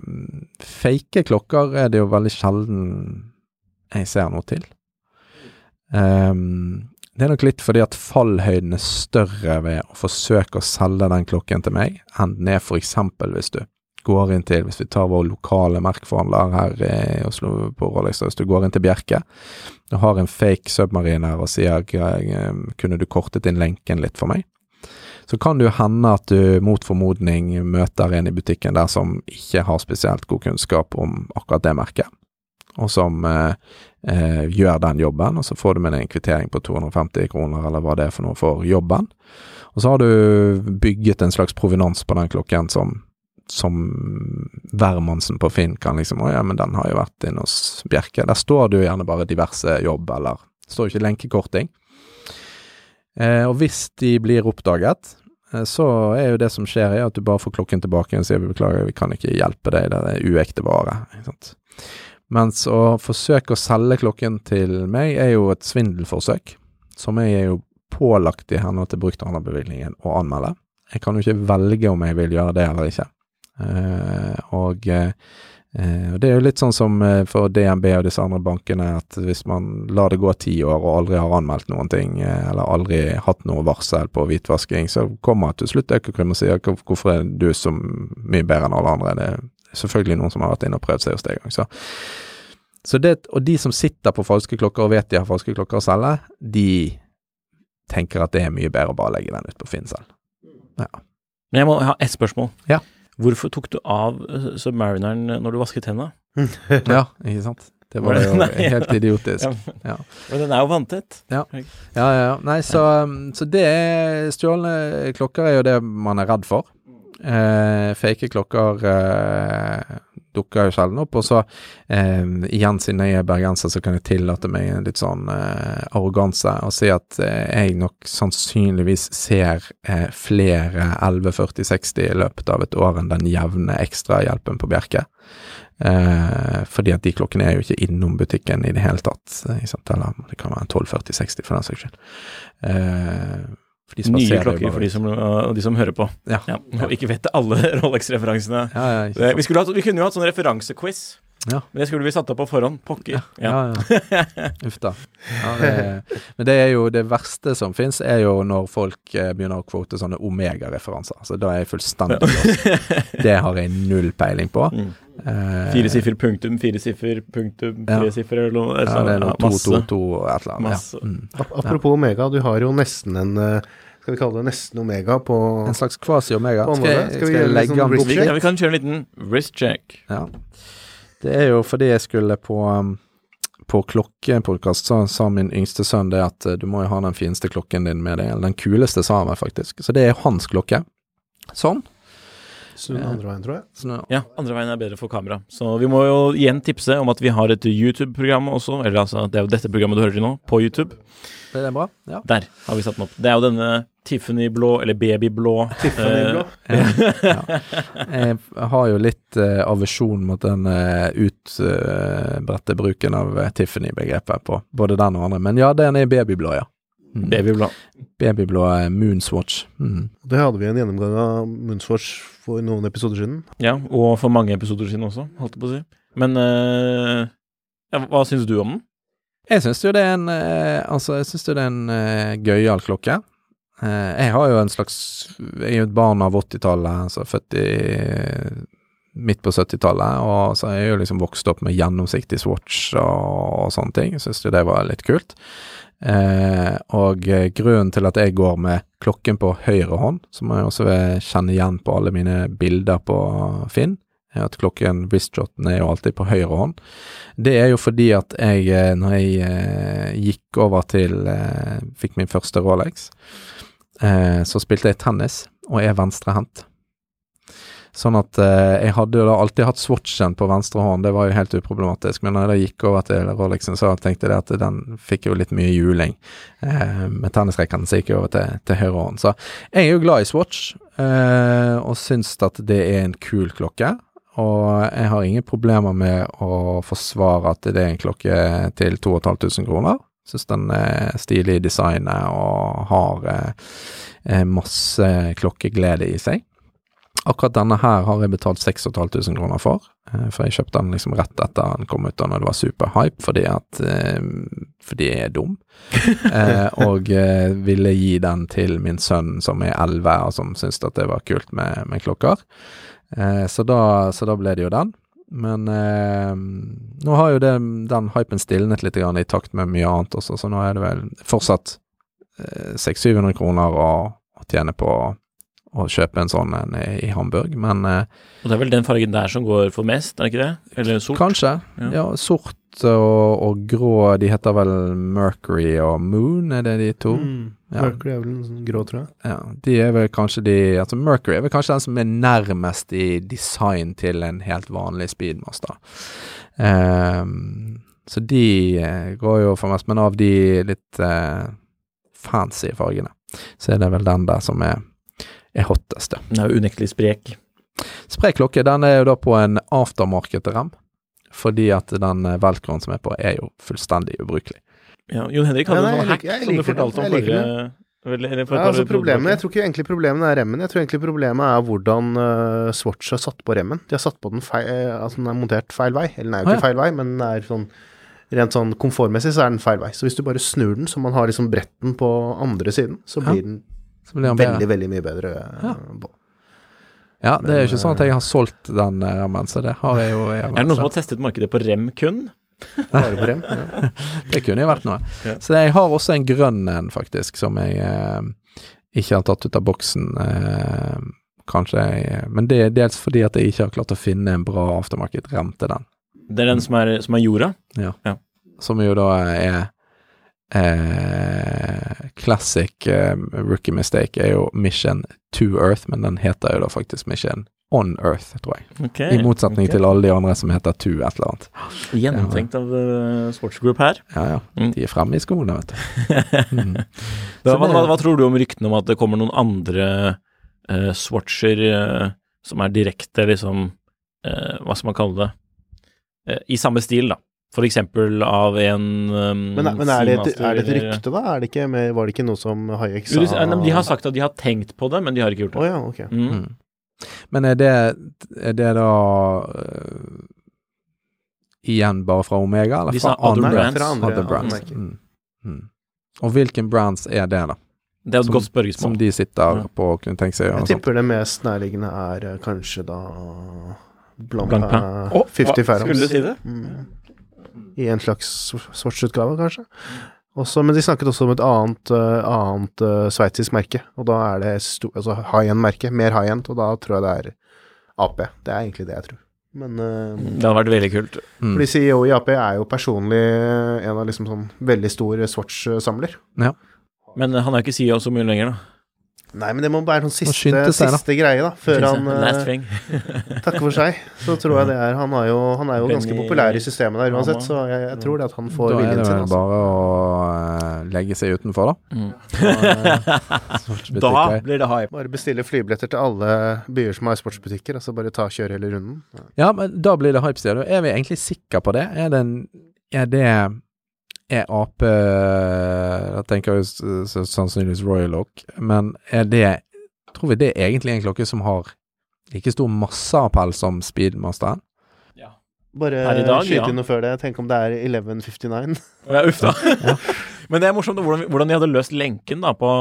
fake klokker er det jo veldig sjelden jeg ser noe til. Um, det er nok litt fordi at fallhøyden er større ved å forsøke å selge den klokken til meg, enn den er for eksempel hvis du går inn til, hvis vi tar vår lokale merkeforhandler her i Oslo på Rolex, hvis du går inn til Bjerke og har en fake submarine her og sier kunne du kortet inn lenken litt for meg, så kan det jo hende at du mot formodning møter en i butikken der som ikke har spesielt god kunnskap om akkurat det merket, og som eh, eh, gjør den jobben, og så får du med deg en kvittering på 250 kroner, eller hva det er for noe, for jobben. Og så har du bygget en slags provenans på den klokken som, som hvermannsen på Finn kan liksom Å ja, men den har jo vært inne hos Bjerke. Der står det jo gjerne bare diverse jobb, eller det står jo ikke lenkekorting. Eh, og hvis de blir oppdaget, eh, så er jo det som skjer, er at du bare får klokken tilbake og sier beklager, vi kan ikke hjelpe deg, det er uekte vare. Mens å forsøke å selge klokken til meg er jo et svindelforsøk, som jeg er jo pålagt i henhold til brukthandlerbevilgningen å anmelde. Jeg kan jo ikke velge om jeg vil gjøre det eller ikke. Uh, og uh, det er jo litt sånn som for DNB og disse andre bankene, at hvis man lar det gå ti år og aldri har anmeldt noen ting, eller aldri hatt noe varsel på hvitvasking, så kommer til slutt Økokrim og sier hvorfor er du så mye bedre enn alle andre. Det selvfølgelig noen som har vært inne og prøvd seg hos deg en gang. Så, så det, og de som sitter på falske klokker og vet de har falske klokker å selge, de tenker at det er mye bedre å bare legge den ut på Finn selv. Ja. Men jeg må ha ett spørsmål. Ja. Hvorfor tok du av uh, Submarineren når du vasket hendene? ja, ikke sant. Det var jo helt idiotisk. Ja. Men den er jo vanntett. Ja. ja, ja. Nei, så, så det er Stjålne klokker er jo det man er redd for. Eh, fake klokker eh, dukker jo sjelden opp. Og så, eh, igjen siden jeg er bergenser, så kan jeg tillate meg en litt sånn eh, arroganse og si at eh, jeg nok sannsynligvis ser eh, flere 114060 i løpet av et år enn den jevne ekstrahjelpen på Bjerke. Eh, fordi at de klokkene er jo ikke innom butikken i det hele tatt. Eller det kan være en 124060 for den saks skyld. Nye klokker for de som, uh, de som, hører på. Ja. ja. Og ikke vet alle Rolex-referansene. Ja, ja, vi, vi, kunne jo hatt sånn referansequiz. Ja. Men det skulle vi satt opp på forhånd. Pokker. Ja. Ja, ja. Uff da. Ja, det, men det er jo det verste som fins, er jo når folk eh, begynner å kvote sånne Omega-referanser. Så da er jeg fullstendig lost. Det har jeg null peiling på. Mm. Eh, Fire siffer, punktum, fire siffer, punktum, Ja. tre siffer eller noe. Ja, det er noe ja, masse. 222 og et eller annet. Ja. Mm. Ap- Apropos Omega, du har jo nesten en eh, Skal vi kalle det nesten Omega på En slags kvasi-omega. Skal. Skal vi skal jeg legge den bort? ja, vi kan kjøre en liten wrist check. Ja. Det er jo fordi jeg skulle på um, på klokkepodkast, så sa min yngste sønn det at uh, du må jo ha den fineste klokken din med deg, eller den kuleste, sa han meg faktisk. Så det er hans klokke. Sånn. Snu den andre veien, tror jeg. Ja, andre veien er bedre for kamera. Så vi må jo igjen tipse om at vi har et YouTube-program også. Eller altså, det er jo dette programmet du hører til nå, på YouTube. det bra? Ja. Der har vi satt den opp. Det er jo denne Tiffany-blå, eller babyblå. Tiffany-blå. ja. Jeg har jo litt uh, aversjon mot den uh, utbredte bruken av uh, Tiffany-begrepet på både den og andre, men ja, den er babyblå, ja. Mm. Babyblå. Babyblå uh, Moonswatch. Mm. Det hadde vi en gjennomgang av Moonswatch for noen episoder siden. Ja, og for mange episoder siden også, holdt jeg på å si. Men eh, ja, hva syns du om den? Jeg syns jo det er en eh, Altså, jeg syns jo det er en uh, gøyal klokke. Uh, jeg har jo en slags Jeg er jo et barn av 80-tallet, altså født i midt på 70-tallet, og så er jeg jo liksom vokst opp med gjennomsiktig swatch og, og sånne ting. Syns jo det var litt kult. Eh, og eh, grunnen til at jeg går med klokken på høyre hånd, som jeg også vil kjenne igjen på alle mine bilder på Finn, er at klokken wristjotten er jo alltid på høyre hånd. Det er jo fordi at jeg, eh, når jeg eh, gikk over til eh, Fikk min første Rolex, eh, så spilte jeg tennis, og er venstrehendt. Sånn at eh, jeg hadde jo da alltid hatt swatchen på venstre hånd, det var jo helt uproblematisk. Men når jeg da gikk over til Rolexen, så tenkte jeg at den fikk jo litt mye juling. Eh, med tennisrekken så gikk jeg over til, til høyre hånd. Så jeg er jo glad i swatch, eh, og syns at det er en kul klokke. Og jeg har ingen problemer med å forsvare at det er en klokke til 2500 kroner. Syns den er stilig i designet og har eh, eh, masse klokkeglede i seg. Akkurat denne her har jeg betalt 6500 kroner for, eh, for jeg kjøpte den liksom rett etter den kom ut, og når det var superhype, fordi at eh, fordi jeg er dum, eh, og ville gi den til min sønn som er 11, og som syntes at det var kult med, med klokker. Eh, så, da, så da ble det jo den. Men eh, nå har jo det, den hypen stilnet litt grann i takt med mye annet også, så nå er det vel fortsatt eh, 600-700 kroner å, å tjene på å kjøpe en sånn en i, Hamburg, men eh, Og det er vel den fargen der som går for mest, er det ikke det? Eller sort? kanskje. Ja. Ja, sort og, og grå, de heter vel Mercury og Moon, er det de to? Mm. Ja. Mercury er vel en sånn grå, tror jeg. Ja, de er vel kanskje de Altså Mercury er vel kanskje den som er nærmest i design til en helt vanlig Speedmaster. Um, så de eh, går jo for mest, men av de litt uh, fancy fargene, så er det vel den der som er, er hottest, ja. Den er jo unektelig sprek. Sprek klokke, den er jo da på en aftermarket-rem, fordi at den velcroen som er på, er jo fullstendig ubrukelig. Ja, Jon Henrik hadde Ja, nei, en sånn hack jeg, jeg som du fortalte om forrige vel, for Ja, altså problemet. Jeg tror ikke egentlig problemet er remmen, jeg tror egentlig problemet er hvordan uh, Swatch har satt på remmen. De har satt på den feil, eh, altså den er montert feil vei. Eller den er jo ikke ikke ja. feil vei, men den er sånn Rent sånn komfortmessig så er den feil vei. Så hvis du bare snur den så man har liksom bretten på andre siden, så blir den den. Veldig, veldig mye bedre. eh, Ja. på. Ja, det er jo ikke sånn at jeg har solgt den rammen, så det har jeg jo. Jeg Er det noen som har testet markedet på rem kun? Bare på rem. Ja. Det kunne jo vært noe. Ja. Så jeg har også en grønn en, faktisk, som jeg eh, ikke har tatt ut av boksen. Eh, kanskje jeg Men det er dels fordi at jeg ikke har klart å finne en bra aftermarket-rem til den. Det er den som er, som er jorda? Som jo da er eh, Classic eh, rookie mistake er jo Mission to Earth, men den heter jo da faktisk Mission On Earth, tror jeg. Okay, I motsetning okay. til alle de andre som heter To et eller annet. Gjennomtenkt av uh, sportsgroup her. Ja ja, Mm. de er fremme i skoene, vet du. Mm. Hva, hva, hva, hva tror du om ryktene om at det kommer noen andre uh, swatcher uh, som er direkte liksom uh, Hva skal man kalle det? Eh, I samme stil, da. For eksempel av en um, Men, men er, det et, er det et rykte, da? Er det ikke med, var det ikke noe som Hayek sa? de, nei, de har sagt at de har tenkt på det, men de har ikke gjort det. det. ja, okay. Mm. Mm. Men er det, er det da uh, igjen bare fra Omega, eller fra andre, brands. Fra andre, other andre brands? Mm. Mm. Og hvilken brands er det, da? Det er et Som- godt spørsmål. Som de sitter Ja. på og kunne tenke seg å gjøre Jeg tipper det mest nærliggende er eh, kanskje da Blanc Blancpain. 50 Fathoms. Skulle du si det? Mm. I en slags sortsutgave, kanskje. Også, men de snakket også om et annet, uh, annet uh, sveitsisk merke, og da er det altså high end-merke, mer high end, og da tror jeg det er AP. Det er egentlig det jeg tror. Men uh, Det hadde vært veldig kult. Mm. fordi CEO i AP er jo personlig en av liksom sånn veldig stor Swatch-samler. Men han er ikke CEO så mye lenger, da. Nei, men det må være sånn siste, seg, siste greie, da, før han uh, takker for seg. Så tror jeg det er Han er jo, han er jo ganske populær i systemet der uansett, så jeg, jeg tror det at han får viljen sin. Da er det vel Altså. bare å eh, legge seg utenfor, da. Mm. Sportsbutikker. Da blir det hype. Bare bestille flybilletter til alle byer som har sportsbutikker, og så bare ta kjøre hele runden. Ja, men da blir det hype, sier du. Er vi egentlig sikre på det? Er det en Er det Er Ap Da tenker jeg sannsynligvis Royal Oak, men er det Tror vi det er egentlig en klokke som har like stor masseappell som Speedmasteren? Bare dag, skyte inn noe før det. Tenk om det er 1159. Ja, uff da. Men det er morsomt hvordan, hvordan de hadde løst lenken da på,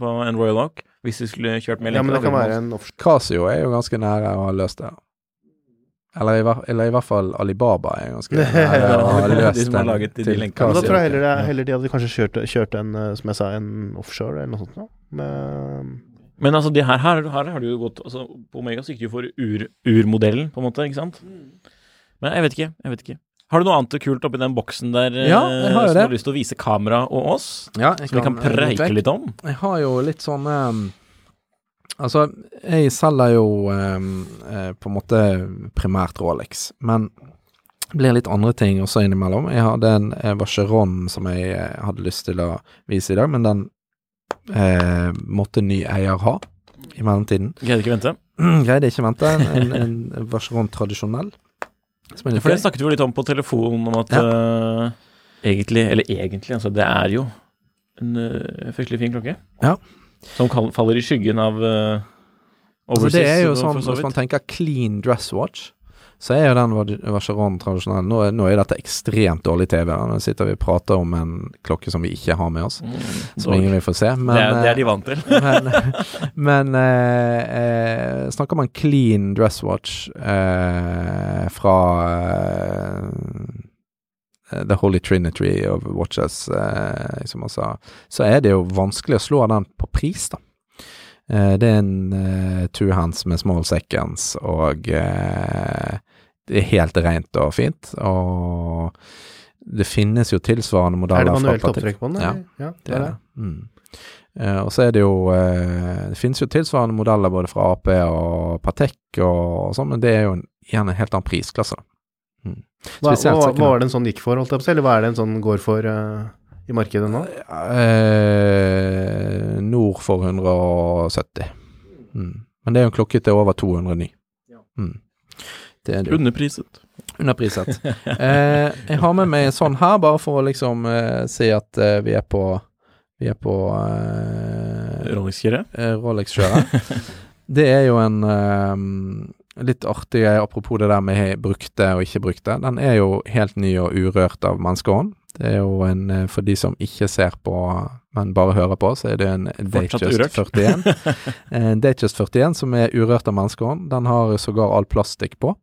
på en Royal Oak, hvis de skulle kjørt med Ja, men det kan være en offshore. Casio er jo ganske nære å ha løst det. Eller i, eller i hvert fall Alibaba er ganske De løst som har den de til lenkene. Da tror jeg heller, heller de hadde kanskje kjørt, kjørt en, eh, som jeg sa, en offshore eller noe sånt. Med, Men altså, de her, her, her har du jo gått altså, På Omega du jo for ur, urmodellen, på en måte, ikke sant? Men jeg vet ikke. jeg vet ikke Har du noe annet kult oppi den boksen der Ja, jeg har jo eh, som det. du har lyst til å vise kamera og oss? Ja, jeg Som vi kan preike litt om? Jeg har jo litt sånn um, Altså, jeg selger jo um, eh, på en måte primært Rolex, men det blir litt andre ting også innimellom. Jeg hadde en Vacheron som jeg eh, hadde lyst til å vise i dag, men den eh, måtte ny eier ha i mellomtiden. Greide ikke vente. Greide ikke vente. En, en Vacheron tradisjonell. For det snakket vi jo litt om på telefonen, om at eh, egentlig Eller egentlig, altså, det er jo en uh, fryktelig fin klokke. Ja. Som faller i skyggen av uh, Altså, det er jo sånn, så hvis man tenker clean dress watch, så er jo den Vacheron tradisjonell. Nå, nå er dette ekstremt dårlig TV. Nå sitter vi og prater om en klokke som vi ikke har med oss, Mm, som ingen vil få se. Men, det, er, det er de eh, vant til. men, men eh, eh, snakker man clean dress watch eh, fra eh, The Holy Trinity of Watches, eh, som han sa, så er det jo vanskelig å slå den på pris, da. Eh, det er en eh, two hands med small seconds, og eh, det er helt rent og fint. Og det finnes jo tilsvarende modeller. er det manuelt Patek. opptrekk på den? Ja, ja det er det. Mm. Eh, og så er det jo eh, Det finnes jo tilsvarende modeller både fra AP og Patek og, sånn, men det er jo en, igjen en helt annen prisklasse. da. Hva, hva, hva var det en sånn gikk for, holdt jeg på å si, eller hva er det en sånn går for uh, i markedet nå? Eh, nord for 170. Mm. Men det er jo en klokke til over 200 ny. Mm. Det er det. Underpriset. Underpriset. eh, jeg har med meg en sånn her, bare for å liksom eh, si at eh, vi er på Vi er på eh, Rolex-kjøret. eh, Rolex-kjøret. det er jo en eh, litt artig apropos det der med brukte og ikke brukte. Den er jo helt ny og urørt av menneskehånd. Det er jo en, eh, for de som ikke ser på, men bare hører på, så er det en Datejust 41. En Datejust 41 som er urørt av menneskehånd. Den har sågar all plastikk på.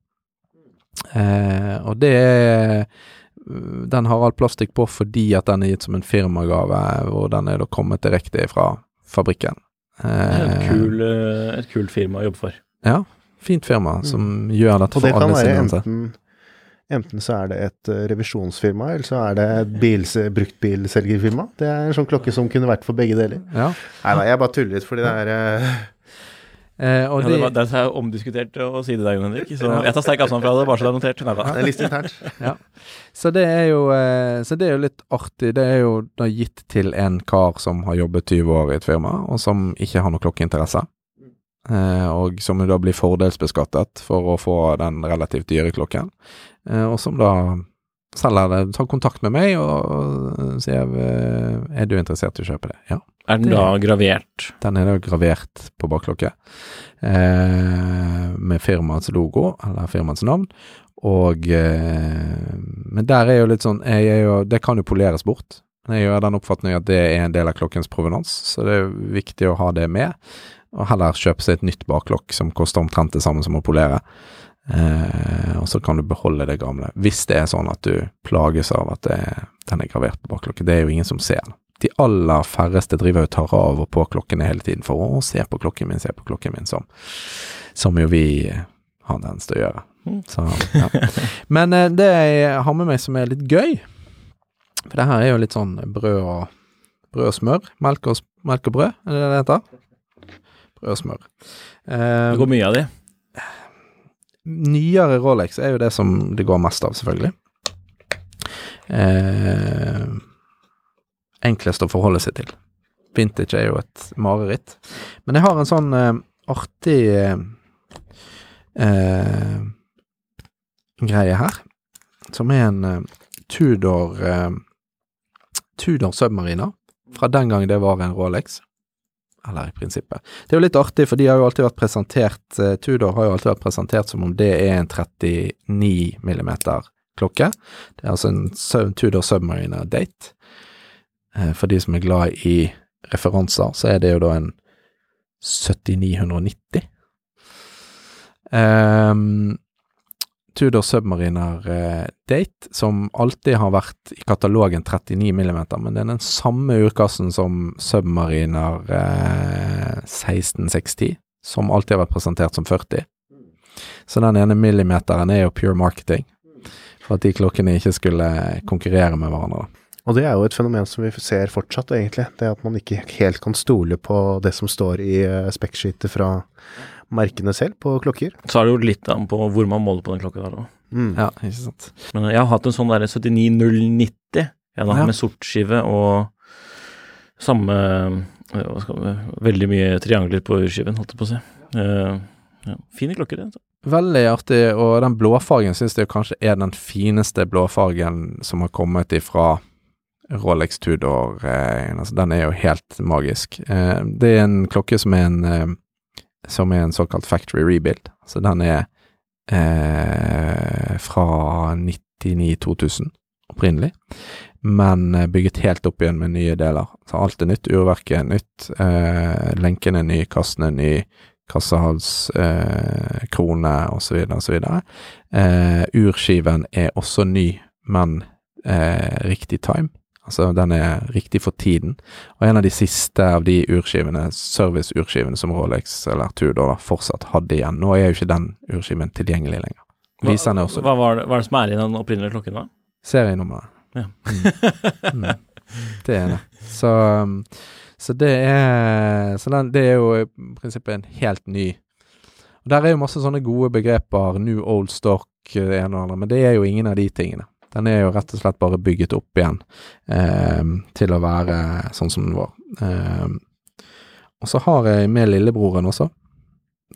Eh, og det er Den har all plastikk på fordi at den er gitt som en firmagave, hvor den er da kommet direkte fra fabrikken. Det er Eh, kul, eh, et kult firma å jobbe for. Ja, fint firma som gjør dette det for alle sine ansatte. enten Enten så er det et eh, revisjonsfirma, eller så er det et bils, bruktbilselgerfirma. Det er en sånn klokke som kunne vært for begge deler. Ja. Nei da, jeg bare tuller litt, fordi det er uh... Eh, og Ja, det, var, det er omdiskutert å si det der, Jon Henrik. Så jeg tar sterk avstand fra det, bare så det er notert. Nei det er litt internt. så, det er jo, eh, så det er jo litt artig. Det er jo da gitt til en kar som har jobbet 20 år i et firma, og som ikke har noe klokkeinteresse. Eh, og som da blir fordelsbeskattet for å få den relativt dyre klokken. Eh, og som da selger det, tar kontakt med meg og sier eh, er du interessert i å kjøpe det. Ja. Er den da gravert? Den er da gravert på bakklokke, eh, med firmaets logo, eller firmaets navn. Og eh, Men der er jo litt sånn jeg er jo, Det kan jo poleres bort. Men jeg gjør den oppfatning at det er en del av klokkens provenans, så det er viktig å ha det med. Og heller kjøpe seg et nytt baklokk som koster omtrent det samme som å polere. Eh, og så kan du beholde det gamle, hvis det er sånn at du plages av at det, den er gravert på baklokket. Det er jo ingen som ser den. De aller færreste driver og tar av og på klokkene hele tiden for å se på klokken min, se på klokken min, som, som jo vi har en tendens til å gjøre. Så, ja. Men eh, det jeg har med meg som er litt gøy, for det her er jo litt sånn brød og, brød og smør. Melk og, melk og brød, er det det heter? Og. Eh, Det går mye av de. nyere Rolex er jo det som det går mest av, selvfølgelig. Eh, enklest å forholde seg til. Vintage er jo et mareritt. Men jeg har en sånn eh, artig eh, greie her, som er en eh, Tudor eh, Tudor Submariner, fra den gang det var en Rolex. Eller i prinsippet. Det er jo litt artig, for de har jo alltid vært presentert eh, Tudor har jo alltid vært presentert som om det er en 39 millimeter klokke. Det er altså en Tudor Submariner Date. Eh, For de som er glad i referanser, så er det jo da en 7990. Ehm, Tudor Submariner eh, Date, som alltid har vært i katalogen 39 millimeter, men det er den samme urkassen som Submariner eh, 1660, som alltid har vært presentert som 40. Så den ene millimeteren er jo pure marketing, for at de klokkene ikke skulle konkurrere med hverandre. Og det er jo et fenomen som vi ser fortsatt, egentlig. Det at man ikke helt kan stole på det som står i uh, spekksheetet fra merkene selv på klokker. Så er det jo litt an på hvor man måler på den klokka der òg. Mm. Ja, ikke sant. Men jeg har hatt en sånn derre 79090, ja, da, Ja. med sort skive og samme eh, hva skal vi, Veldig mye triangler på urskiven, holdt jeg på å si. Uh, ja. Fine klokker, det. altså. Veldig artig, og den blåfargen syns jeg kanskje er den fineste blåfargen som har kommet ifra Rolex Tudor. Eh, altså, den er jo helt magisk. Eh, det er en klokke som er en eh, som er en såkalt factory rebuild. Så den er eh, fra 99-2000 opprinnelig, men eh, bygget helt opp igjen med nye deler. Så alt er nytt, urverket er nytt, eh, lenken er ny, kassen er ny, kassehals, eh, krone osv. osv. Eh, urskiven er også ny, men eh, riktig time. Altså den er riktig for tiden. Og en av de siste av de urskivene, service-urskivene som Rolex eller Tudor fortsatt hadde igjen. Nå er jo ikke den urskiven tilgjengelig lenger. Viseren er også Hva, var det, hva er det som er i den opprinnelige klokken, da? serienummeret. Ja. Mm. Mm. Det er det. Så, um, så det er Så den, det er jo i prinsippet en helt ny Og Der er jo masse sånne gode begreper, new old stock, det ene og andre, men det er jo ingen av de tingene. Den er jo rett og slett bare bygget opp igjen eh, til å være sånn som den var. Eh, og så har jeg med lillebroren også,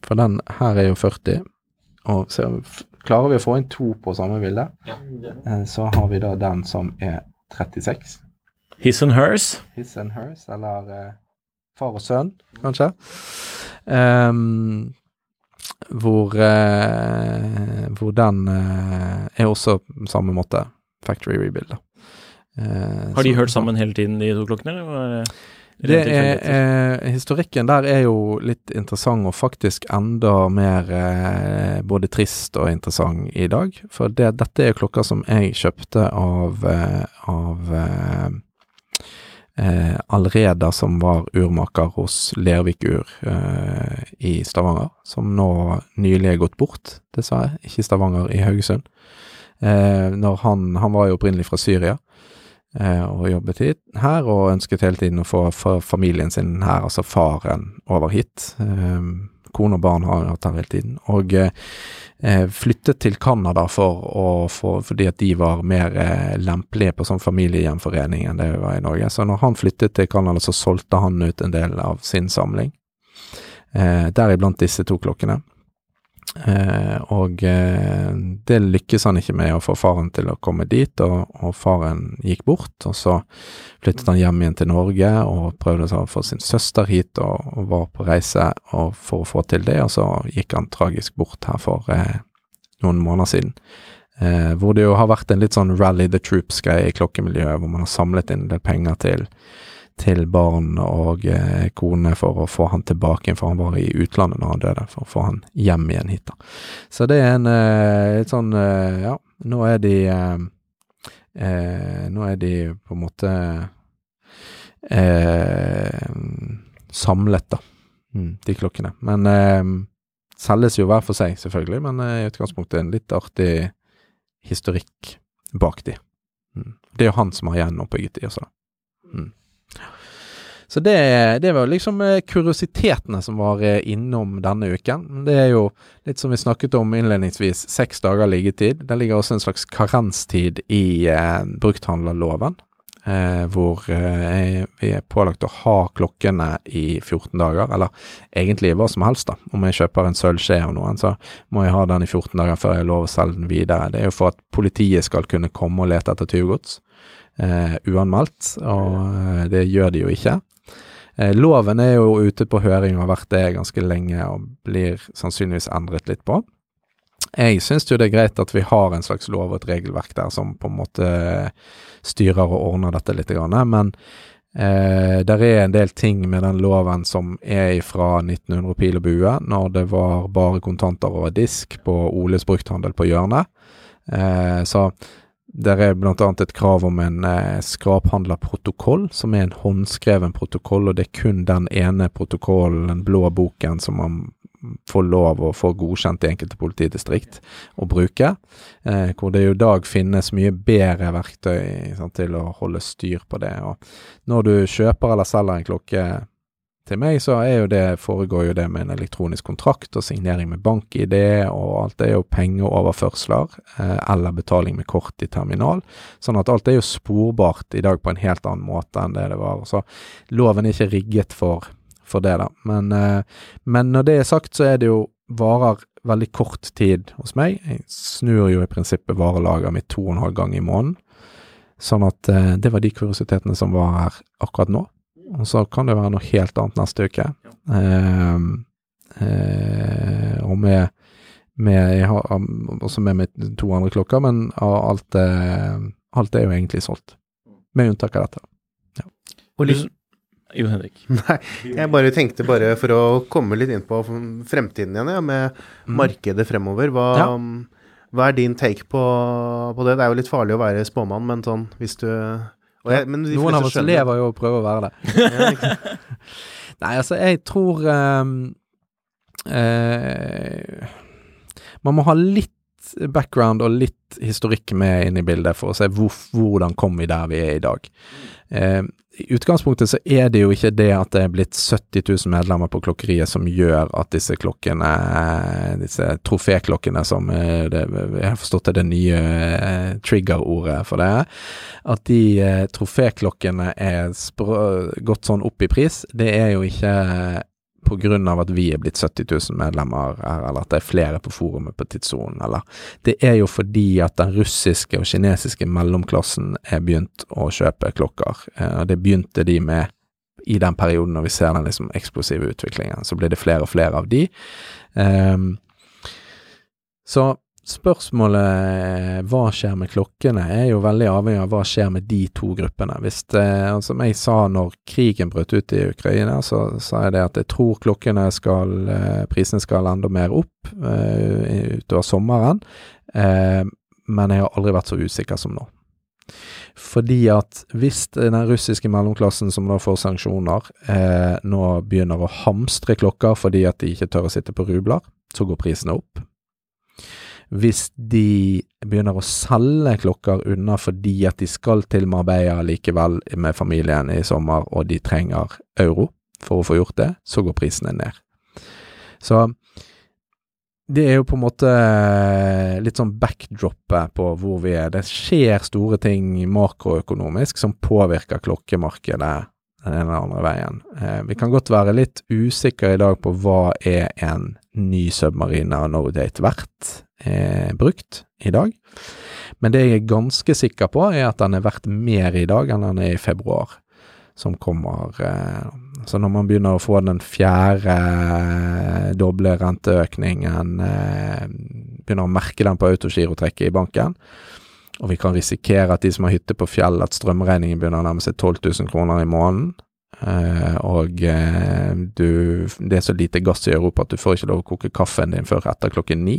for den her er jo 40. Og så klarer vi å få inn to på samme bilde, eh, så har vi da den som er 36. His and hers. His and hers, eller eh, far og sønn, kanskje. Ehm, hvor, eh, hvor den eh, er også på samme måte factory rebuild. Da. Eh, Har de så- hørt sammen hele tiden, de to klokkene? Eller det er, eh, historikken der er jo litt interessant, og faktisk enda mer eh, både trist og interessant i dag. For det, dette er klokker som jeg kjøpte av, eh, av eh, Alreda, som var urmaker hos Lervik Ur eh, i Stavanger. Som nå nylig er gått bort, dessverre. Ikke Stavanger, i Haugesund. Eh, han, han var jo opprinnelig fra Syria eh, og jobbet hit, her, og ønsket hele tiden å få fa- familien sin her, altså faren, over hit. Eh, kone og barn har hatt her hele tiden. Og eh, flyttet til Canada for for, fordi at de var mer eh, lempelige på sånn familiegjenforening enn det var i Norge. Så når han flyttet til Canada, så solgte han ut en del av sin samling, eh, deriblant disse to klokkene. Eh, og eh, det lykkes han ikke med å få faren til å komme dit, og, og faren gikk bort. Og så flyttet han hjem igjen til Norge og prøvde å få sin søster hit, og, og var på reise for å få til det, og så gikk han tragisk bort her for eh, noen måneder siden. Eh, hvor det jo har vært en litt sånn rally the troops-greie i klokkemiljøet, hvor man har samlet inn en del penger til til barn og eh, kone for å få han tilbake, for han var i utlandet når han døde, for å få han hjem igjen hit. da. Så det er en eh, litt sånn eh, Ja, nå er de eh, eh, Nå er de på en måte eh, samlet, da, mm, de klokkene. Men selges jo hver for seg, selvfølgelig, men i utgangspunktet en litt artig historikk bak de. Mm. Det er jo han som har gjenoppbygget de også. Mm. Så det, det, var liksom eh, kuriositetene som var eh, innom denne uken. Det er jo litt som vi snakket om innledningsvis, seks dager liggetid. Det ligger også en slags karenstid i eh, brukthandlerloven. Eh, hvor eh, vi er pålagt å ha klokkene i 14 dager, eller egentlig hva som helst, da. Om jeg kjøper en sølvskje av noen, så må jeg ha den i 14 dager før jeg har lov å selge den videre. Det er jo for at politiet skal kunne komme og lete etter tyvgods. Uh, uanmeldt, og det gjør de jo ikke. Eh, loven er jo ute på høring og har vært det ganske lenge, og blir sannsynligvis endret litt på. Jeg syns jo det er greit at vi har en slags lov og et regelverk der som på en måte styrer og ordner dette litt, men eh, der er en del ting med den loven som er fra 1900 pil og bue, når det var bare kontanter over disk på Oles brukthandel på hjørnet. Eh, så der er annet et krav om en eh, skraphandlerprotokoll, som er en håndskreven protokoll, og det er kun den ene protokollen, den blå boken, som man får lov å få godkjent i enkelte politidistrikt å bruke. Eh, hvor det i dag finnes mye bedre verktøy sant, til å holde styr på det. Og når du kjøper eller selger en klokke til meg så jo det, foregår jo det med en elektronisk kontrakt og signering med bank-ID, og alt er jo pengeoverførsler eh, eller betaling med kort i terminal. Sånn at alt er jo sporbart i dag på en helt annen måte enn det det var. Så loven er ikke rigget for, for det, da. Men, eh, men, når det er sagt, så er det jo varer veldig kort tid hos meg. Jeg snur jo i prinsippet varelageret mitt to og en halv gang i måneden. Sånn at eh, det var de kuriositetene som var her akkurat nå. Og så kan det være noe helt annet neste uke. Eh, eh, og med, med Jeg har også med meg to andre klokker, men alt, alt er jo egentlig solgt. Med unntak av dette. Ja. Og liksom, jo, Henrik. Nei, jeg bare tenkte bare for å komme litt inn på fremtiden igjen, ja, med mm. markedet fremover. Hva, ja. hva, er din take på, på, det? Det er jo litt farlig å være spåmann, men sånn hvis du jeg, Noen av oss lever jo og prøver å være det. Nei, altså, jeg tror um, uh, Man må ha litt background og litt historikk med inn i bildet for å se hvor, hvordan kom vi der vi er i dag. Eh, i utgangspunktet så er det jo ikke det at det er blitt 70 000 medlemmer på klokkeriet som gjør at disse klokkene, disse troféklokkene som det, jeg har forstått er det nye eh, trigger-ordet for det, at de eh, troféklokkene er gått sånn opp i pris, det er jo ikke av at vi er blitt 70 000 medlemmer, eller at det er flere på forumet på tidssonen, eller Det er jo fordi at den russiske og kinesiske mellomklassen er begynt å kjøpe klokker. Eh, det begynte de med i den perioden når vi ser den liksom eksplosive utviklingen. Så blir det flere og flere av de. Um, så Spørsmålet hva skjer med klokkene, er jo veldig avhengig av hva skjer med de to gruppene. Hvis det, altså, Som jeg sa når krigen brøt ut i Ukraina, så sa jeg det at jeg tror klokkene skal eh, Prisene skal enda mer opp uh, utover sommeren. Uh, men jeg har aldri vært så usikker som nå. Fordi at hvis den russiske mellomklassen som da får sanksjoner, eh, nå begynner å hamstre klokker fordi at de ikke tør å sitte på rubler, så går prisene opp hvis de begynner å selge klokker unna fordi at de skal til Marbella likevel med familien i sommer, og de trenger euro for å få gjort det, så går prisene ned. Så det er jo på en måte litt sånn backdroppet på hvor vi er. Det skjer store ting makroøkonomisk som påvirker klokkemarkedet den ene eller andre veien. Eh, vi kan godt være litt usikre i dag på hva er en ny submarina No Date verdt eh, brukt i dag. Men det jeg er ganske sikker på, er at den er verdt mer i dag enn den er i februar, som kommer eh, Så når man begynner å få den fjerde eh, doble renteøkningen, begynner å merke den på autogirotrekket i banken, og vi kan risikere at de som har hytte på fjell, at strømregningen begynner å nærme seg 12 000 kroner i måneden. Uh, og uh, du, det er så lite gass i Europa at du får ikke lov å koke kaffen din før etter klokken ni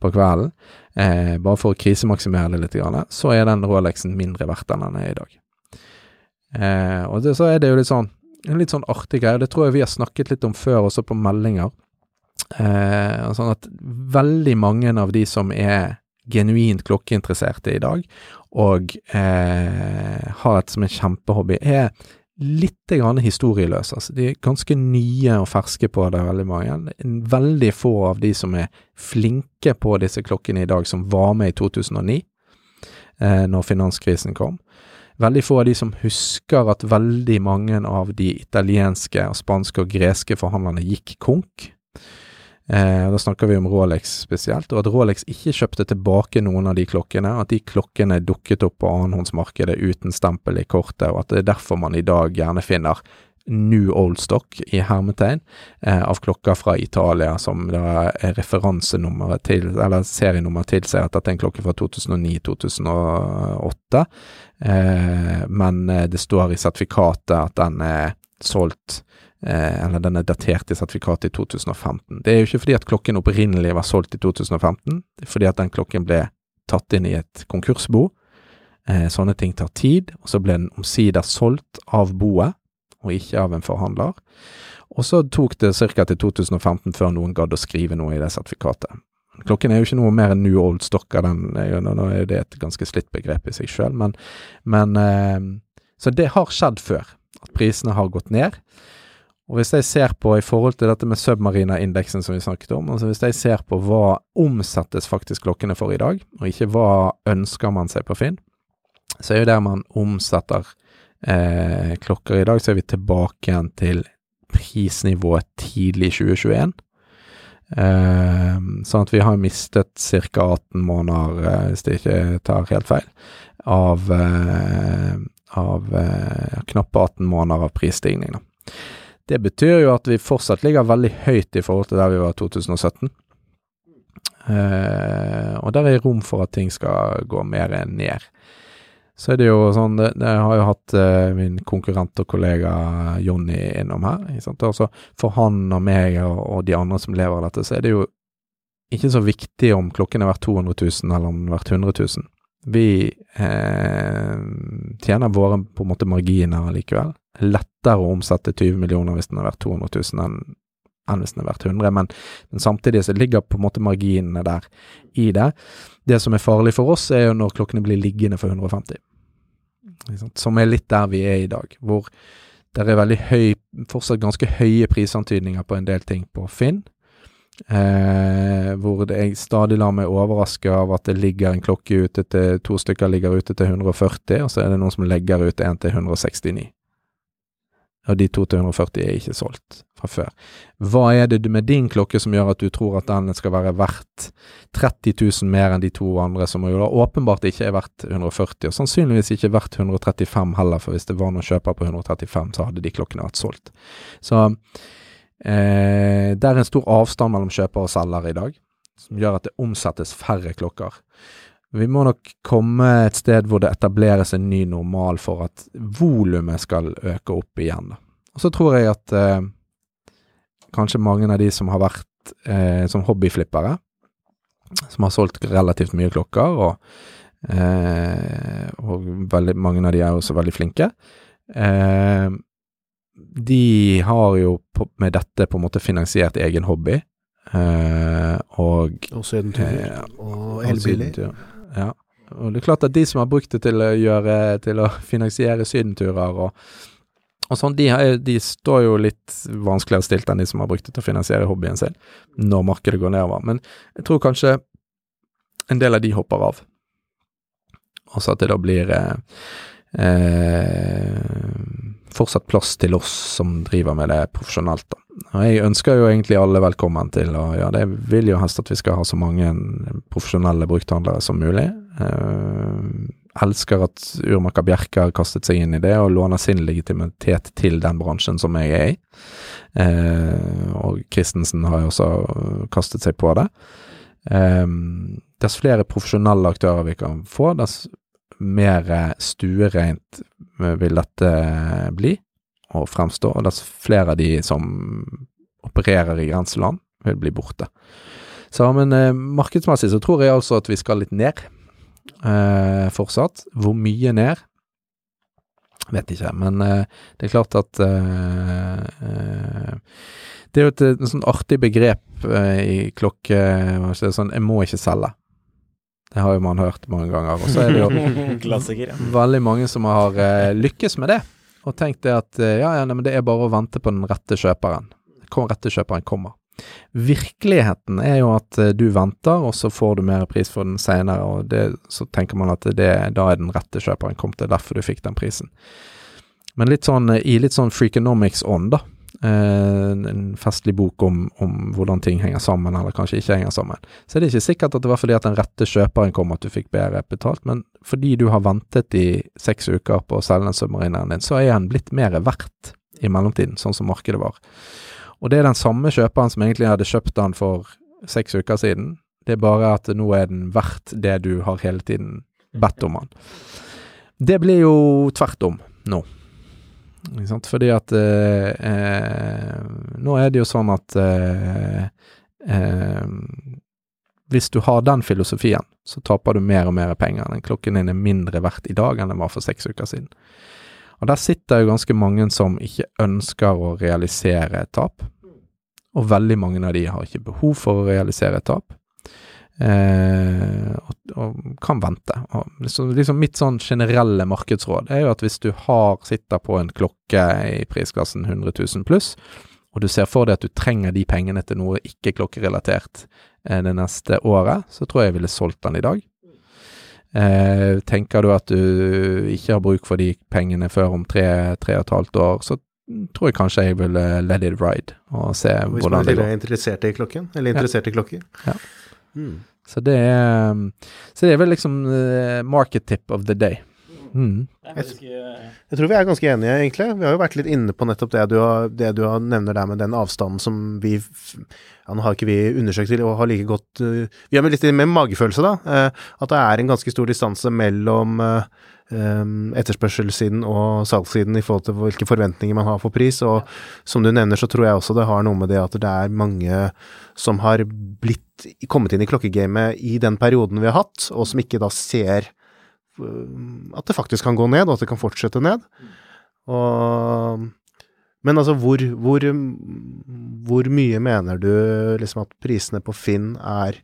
på kvelden. Eh, bare for å krisemaksimere det litt, så er den Rolexen mindre verdt enn den er i dag. Eh, og det, så er det jo litt sånn en litt sånn artig greie, og det tror jeg vi har snakket litt om før, også på meldinger. Eh, sånn at veldig mange av de som er genuint klokkeinteresserte i dag, og eh, har dette som en kjempehobby, er litt grann historieløse. Altså, de er ganske nye og ferske på det, veldig mange. Veldig få av de som er flinke på disse klokkene i dag, som var med i 2009, eh, når finanskrisen kom. Veldig få av de som husker at veldig mange av de italienske, og spanske og greske forhandlerne gikk konk. Eh, da snakker vi om Rolex spesielt, og at Rolex ikke kjøpte tilbake noen av de klokkene. At de klokkene dukket opp på annenhåndsmarkedet uten stempel i kortet, og at det er derfor man i dag gjerne finner new old stock i hermetegn eh, av klokker fra Italia som da er referansenummeret til, eller serienummeret tilsier at dette er en klokke fra 2009-2008, eh, men eh, det står i sertifikatet at den er solgt eller den er datert i sertifikatet i 2015. Det er jo ikke fordi at klokken opprinnelig var solgt i 2015, det er fordi at den klokken ble tatt inn i et konkursbo. Eh, sånne ting tar tid, og så ble den omsider solgt av boet, og ikke av en forhandler. Og så tok det ca. til 2015 før noen gadd å skrive noe i det sertifikatet. Klokken er jo ikke noe mer enn new old stock av den, nå er det et ganske slitt begrep i seg sjøl, men, men eh, Så det har skjedd før, at prisene har gått ned. Og hvis jeg ser på i forhold til dette med submarina-indeksen som vi snakket om, altså hvis jeg ser på hva omsettes faktisk klokkene for i dag, og ikke hva ønsker man seg på Finn, så er jo der man omsetter eh, klokker i dag, så er vi tilbake igjen til prisnivået tidlig 2021. Eh, sånn at vi har mistet ca. 18 måneder, eh, hvis det ikke tar helt feil, av, eh, av eh, knappe 18 måneder av prisstigning. Da. Det betyr jo at vi fortsatt ligger veldig høyt i forhold til der vi var i 2017. Eh, og der er rom for at ting skal gå mer ned. Så er det jo sånn, det, det har jo hatt eh, min konkurrent og kollega Jonny innom her. Altså, for han og meg og, og, de andre som lever av dette, så er det jo ikke så viktig om klokken er verdt 200 000 eller om den er verdt 100 000. Vi eh, tjener våre på en måte marginer likevel lettere å omsette 20 millioner hvis den har vært 200 000 enn, enn hvis den har vært 100, men, men, samtidig så ligger på en måte marginene der i det. Det som er farlig for oss, er jo når klokkene blir liggende for 150, som er litt der vi er i dag, hvor det er veldig høy, fortsatt ganske høye prisantydninger på en del ting på Finn. Eh, hvor jeg stadig lar meg overraske av at det ligger en klokke ute til to stykker ligger ute til 140, og så er det noen som legger ut en til 169 og de to til 140 er ikke solgt fra før. Hva er det med din klokke som gjør at du tror at den skal være verdt 30 000 mer enn de to andre, som jo da åpenbart ikke er verdt 140, og sannsynligvis ikke verdt 135 heller, for hvis det var noen kjøper på 135, så hadde de klokkene vært solgt. Så eh, det er en stor avstand mellom kjøper og selger i dag, som gjør at det omsettes færre klokker. Vi må nok komme et sted hvor det etableres en ny normal for at volumet skal øke opp igjen. Og så tror jeg at eh, kanskje mange av de som har vært eh, som hobbyflippere, som har solgt relativt mye klokker, og, eh, og veldig, mange av de er også veldig flinke, eh, de har jo med dette på en måte finansiert egen hobby. Eh, og Og sydenturer. eh, og elbiler. sydentur. Ja. Og det er klart at de som har brukt det til å gjøre Til å finansiere sydenturer og, og sånn, de, de står jo litt vanskeligere stilt enn de som har brukt det til å finansiere hobbyen sin, når markedet går nedover. Men jeg tror kanskje en del av de hopper av. Og så at det da blir eh, fortsatt plass til oss som driver med det profesjonelt. da. Og jeg ønsker jo egentlig alle velkommen til og ja, det vil jo helst at vi skal ha så mange profesjonelle brukthandlere som mulig. Eh, elsker at urmaker Bjerke har kastet seg inn i det og låner sin legitimitet til den bransjen som jeg er i. Eh, og Christensen har jo også kastet seg på det. Eh, dess flere profesjonelle aktører vi kan få, dess mer stuereint vil dette bli og fremstå, og dess flere av de som opererer i grenseland, vil bli borte. Så, men eh, markedsmessig så tror jeg altså at vi skal litt ned eh, fortsatt. Hvor mye ned? Vet ikke, men eh, det er klart at eh, eh Det er jo et, et sånn artig begrep eh, i klokke... Sånn, jeg må ikke selge. Det har jo man hørt mange ganger. Og så er det jo veldig mange som har eh, lykkes med det, og tenkt det at eh, ja, ja, nei, men det er bare å vente på den rette kjøperen. Kom, rette kjøperen kommer. Virkeligheten er jo at eh, du venter, og så får du mer pris for den senere, og det, så tenker man at det, da er den rette kjøperen kommet, det er derfor du fikk den prisen. Men litt sånn, i litt sånn freakonomics-ånd, da, en festlig bok om, om, hvordan ting henger sammen, eller kanskje ikke henger sammen. Så er det ikke sikkert at det var fordi at den rette kjøperen kom at du fikk bedre betalt, men fordi du har ventet i seks uker på å selge den submarineren din, så er den blitt mer verdt i mellomtiden, sånn som markedet var. Og det er den samme kjøperen som egentlig hadde kjøpt den for seks uker siden, det er bare at nå er den verdt det du har hele tiden bedt om den. Det blir jo tvert om nå. Fordi at eh, eh, Nå er det jo sånn at eh, eh, hvis du har den filosofien, så taper du mer og mer penger. Den klokken din er mindre verdt i dag enn den var for seks uker siden. Og der sitter jo ganske mange som ikke ønsker å realisere et tap. Og veldig mange av de har ikke behov for å realisere et tap. Eh, og, og, kan vente. Og liksom, liksom mitt sånn generelle markedsråd er jo at hvis du har, sitter på en klokke i prisklassen 100 000 pluss, og du ser for deg at du trenger de pengene til noe ikke klokkerelatert eh, det neste året, så tror jeg jeg ville solgt den i dag. Eh, tenker du at du ikke har bruk for de pengene før om tre, tre og et halvt år, så tror jeg kanskje jeg ville let it ride og se og hvordan det går. Hvis man er interessert i klokken, eller interessert ja. i klokker. Ja. Mm. Så det er Så det er vel liksom uh, market tip of the day. Mm. Jeg, jeg, tror vi er ganske enige, egentlig. Vi har jo vært litt inne på nettopp det du, har, det du har nevner der med den avstanden som vi ja, Nå har ikke vi undersøkt til og har like godt uh, Vi har litt med magefølelse, da. Uh, at det er en ganske stor distanse mellom uh, um, etterspørselssiden og salgssiden i forhold til hvilke forventninger man har for pris. Og som du nevner, så tror jeg også det har noe med det at det er mange som har blitt kommet inn i klokkegamet i den perioden vi har hatt, og som ikke da ser at det faktisk kan gå ned, og at det kan fortsette ned. Og, men altså, hvor, hvor, hvor mye mener du liksom at prisene på Finn er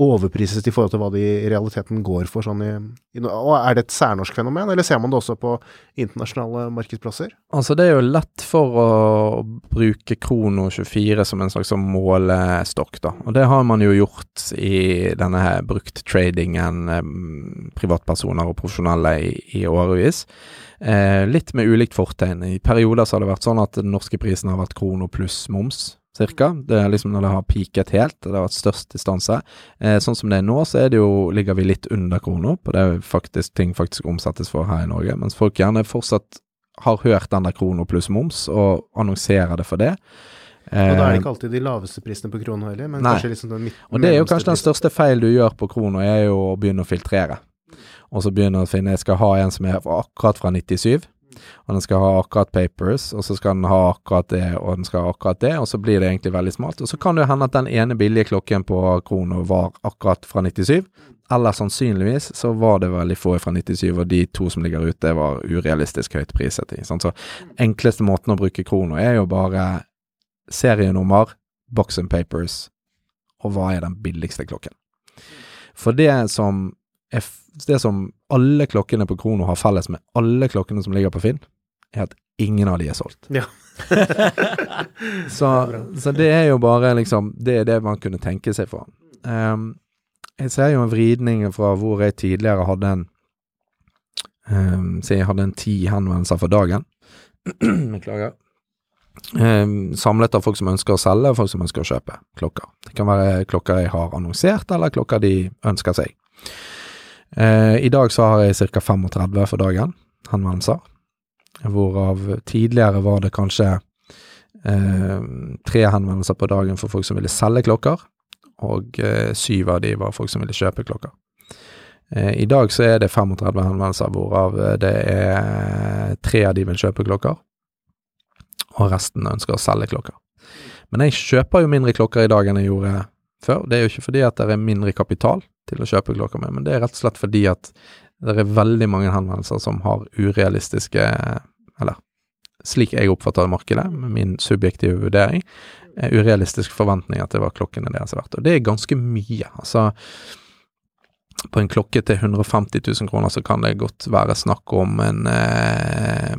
overprises i forhold til hva de i realiteten går for sånn i, i, Og er det et særnorsk fenomen, eller ser man det også på internasjonale markedsplasser? Altså, det er jo lett for å bruke Krono 24 som en slags sånn målestokk, da. Og det har man jo gjort i denne her brukt-tradingen, eh, privatpersoner og profesjonelle, i, i årevis. Eh, litt med ulikt fortegn. I perioder så har det vært sånn at den norske prisen har vært krono pluss moms cirka. Det er liksom når det har peaket helt, det har vært størst distanse. Eh, sånn som det er nå, så er det jo, ligger vi litt under kroner på det faktisk, ting faktisk omsettes for her i Norge. Mens folk gjerne fortsatt har hørt den der kroner pluss moms, og annonserer det for det. Og da er det eh, ikke alltid de laveste prisene på kroner heller, men Nei. kanskje liksom den midten. Og det er jo kanskje den største feil du gjør på kroner, er jo å begynne å filtrere. Og så begynne å finne Jeg skal ha en som er akkurat fra 97 og den skal ha akkurat papers, og så skal den ha akkurat det, og den skal ha akkurat det, og så blir det egentlig veldig smalt. Og så kan det hende at den ene billige klokken på Krono var akkurat fra 97, eller sannsynligvis så var det veldig få fra 97, og de to som ligger ute var urealistisk høyt priset i. Så enkleste måten å bruke Krono er jo bare serienummer, box and papers, og hva er den billigste klokken. For det som det som alle klokkene på Krono har felles med alle klokkene som ligger på Finn, er at ingen av de er solgt. Ja. så, så, det er jo bare liksom Det er det man kunne tenke seg for. Um, jeg ser jo en vridning fra hvor jeg tidligere hadde en Um, så jeg hadde en ti henvendelser for dagen. Beklager. Um, samlet av folk som ønsker å selge, og folk som ønsker å kjøpe klokker. Det kan være klokker jeg har annonsert, eller klokker de ønsker seg. Uh, I dag så har jeg ca. 35 for dagen henvendelser, hvorav tidligere var det kanskje eh, tre henvendelser på dagen for folk som ville selge klokker, og eh, syv av de var folk som ville kjøpe klokker. I dag så er det 35 henvendelser, hvorav det er tre av de vil kjøpe klokker, og resten ønsker å selge klokker. Men jeg kjøper jo mindre klokker i dag enn jeg gjorde før. Det er jo ikke fordi at det er mindre kapital til å kjøpe klokka med, men det er rett og slett fordi at det er veldig mange henvendelser som har urealistiske, eller slik jeg oppfatter det markedet, med min subjektive vurdering, urealistiske forventninger til hva klokkene deres er verdt. Og det er ganske mye. Altså, på en klokke til 150 000 kroner så kan det godt være snakk om en eh,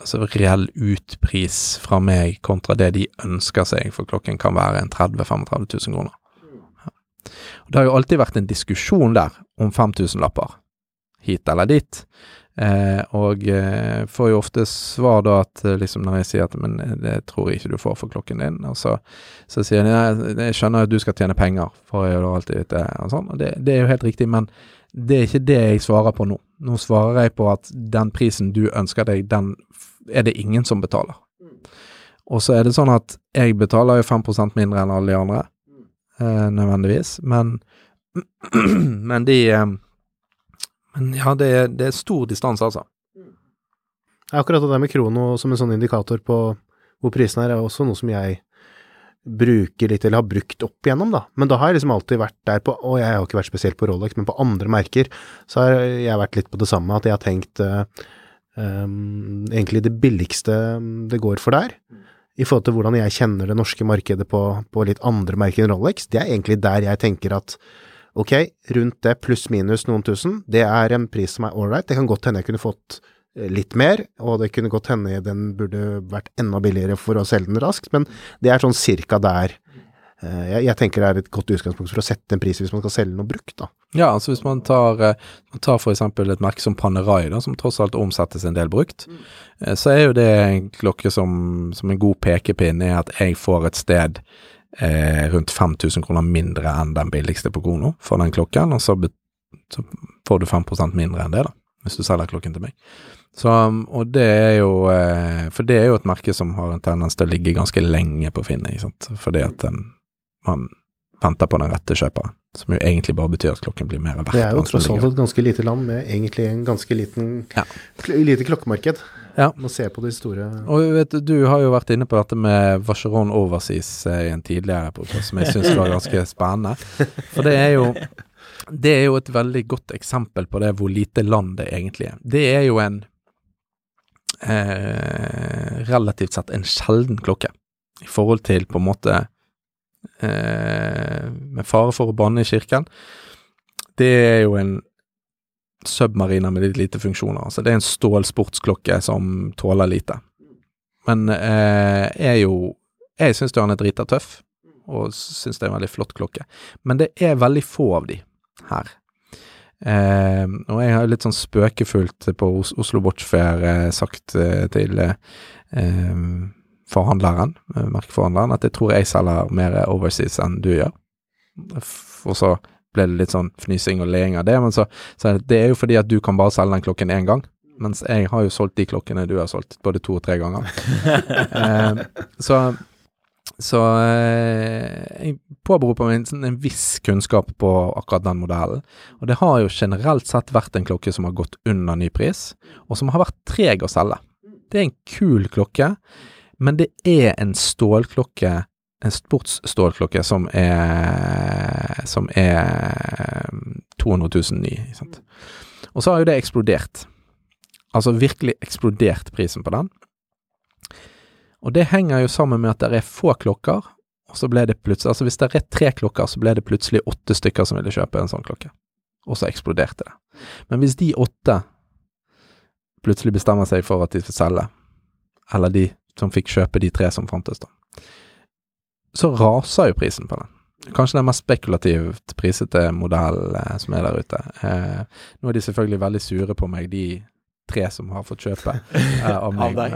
altså reell utpris fra meg kontra det de ønsker seg, for klokken kan være en 30 35 000 kroner. Det har jo alltid vært en diskusjon der om 5000-lapper, hit eller dit. Eh, og eh, får jo ofte svar da at eh, liksom når jeg sier at men eh, det tror jeg ikke du får for klokken din, og så, så sier de jeg, jeg skjønner at du skal tjene penger, for jeg har alltid ute og sånn, og det, det er jo helt riktig, men det er ikke det jeg svarer på nå. Nå svarer jeg på at den prisen du ønsker deg, den er det ingen som betaler. Og så er det sånn at jeg betaler jo 5% mindre enn alle de andre, nødvendigvis, men Men de eh, Men ja, det er, det er stor distanse, altså. Akkurat det der med krono som en sånn indikator på hvor prisen er, er også noe som jeg bruker litt, eller har brukt opp igjennom, da. Men da har jeg liksom alltid vært der på, og jeg har ikke vært spesielt på Rolex, men på andre merker, så har jeg vært litt på det samme, at jeg har tenkt um, egentlig det billigste det går for der. I forhold til hvordan jeg kjenner det norske markedet på, på litt andre merker enn Rolex. Det er egentlig der jeg tenker at ok, rundt det pluss-minus noen tusen, det er en pris som er ålreit. Det kan godt hende jeg kunne fått eh, litt mer, og det kunne godt hende den burde vært enda billigere for å selge den raskt, men det er sånn cirka der jeg, jeg, tenker det er et godt utgangspunkt for å sette en pris hvis man skal selge noe brukt, da. Ja, altså hvis man tar, eh, man tar for eksempel et merke som Panerai, da, som tross alt omsettes en del brukt, mm. så er jo det en klokke som, som en god pekepinn er at jeg får et sted eh, rundt 5000 kroner mindre enn den billigste på Kono for den klokken, og så, så får du 5% mindre enn det, da, hvis du selger klokken til meg. Så, og det er jo For det er jo et merke som har en tendens til å ligge ganske lenge på Finn, ikke sant, fordi at den man venter på den rette kjøperen. Som jo egentlig bare betyr at klokken blir mer verdt. Det er jo tross alt et ganske lite land med egentlig en ganske liten ja. lite klokkemarked. Ja. Man ser på de store Og vet du, har jo vært inne på dette med Vacheron Overseas eh, i en tidligere epoke, som jeg syns var ganske spennende. For det er jo det er jo et veldig godt eksempel på det hvor lite land det egentlig er. Det er jo en eh, relativt sett en sjelden klokke i forhold til på en måte med fare for å banne i kirken, det er jo en submariner med litt lite funksjoner. Altså det er en stålsportsklokke som tåler lite. Men eh, er jo Jeg syns den er drita tøff, og syns det er en veldig flott klokke. Men det er veldig få av de her. Eh, og jeg har litt sånn spøkefullt på Oslo Watch eh, sagt eh, til eh, forhandleren, eh, merkeforhandleren, at jeg tror jeg selger mer overseas enn du gjør. Og så ble det litt sånn fnysing og leing av det, men så, så det er jo fordi at du kan bare selge den klokken én gang. Mens jeg har jo solgt de klokkene du har solgt, både to og tre ganger. eh, så så eh, jeg påberoper meg en, sånn, en, viss kunnskap på akkurat den modellen. Og det har jo generelt sett vært en klokke som har gått under ny pris, og som har vært treg å selge. Det er en kul klokke. Men det er en stålklokke, en sportsstålklokke, som er som er 200 000 ny. Sant? Og så har jo det eksplodert. Altså virkelig eksplodert prisen på den. Og det henger jo sammen med at det er få klokker, og så ble det plutselig Altså hvis det er tre klokker, så ble det plutselig åtte stykker som ville kjøpe en sånn klokke. Og så eksploderte det. Men hvis de åtte plutselig bestemmer seg for at de skal selge, eller de som fikk kjøpe de tre som fantes, da. Så raser jo prisen på den. Kanskje den mest spekulativt prisete modell eh, som er der ute. Eh, nå er de selvfølgelig veldig sure på meg, de tre som har fått kjøpe eh, av meg. Av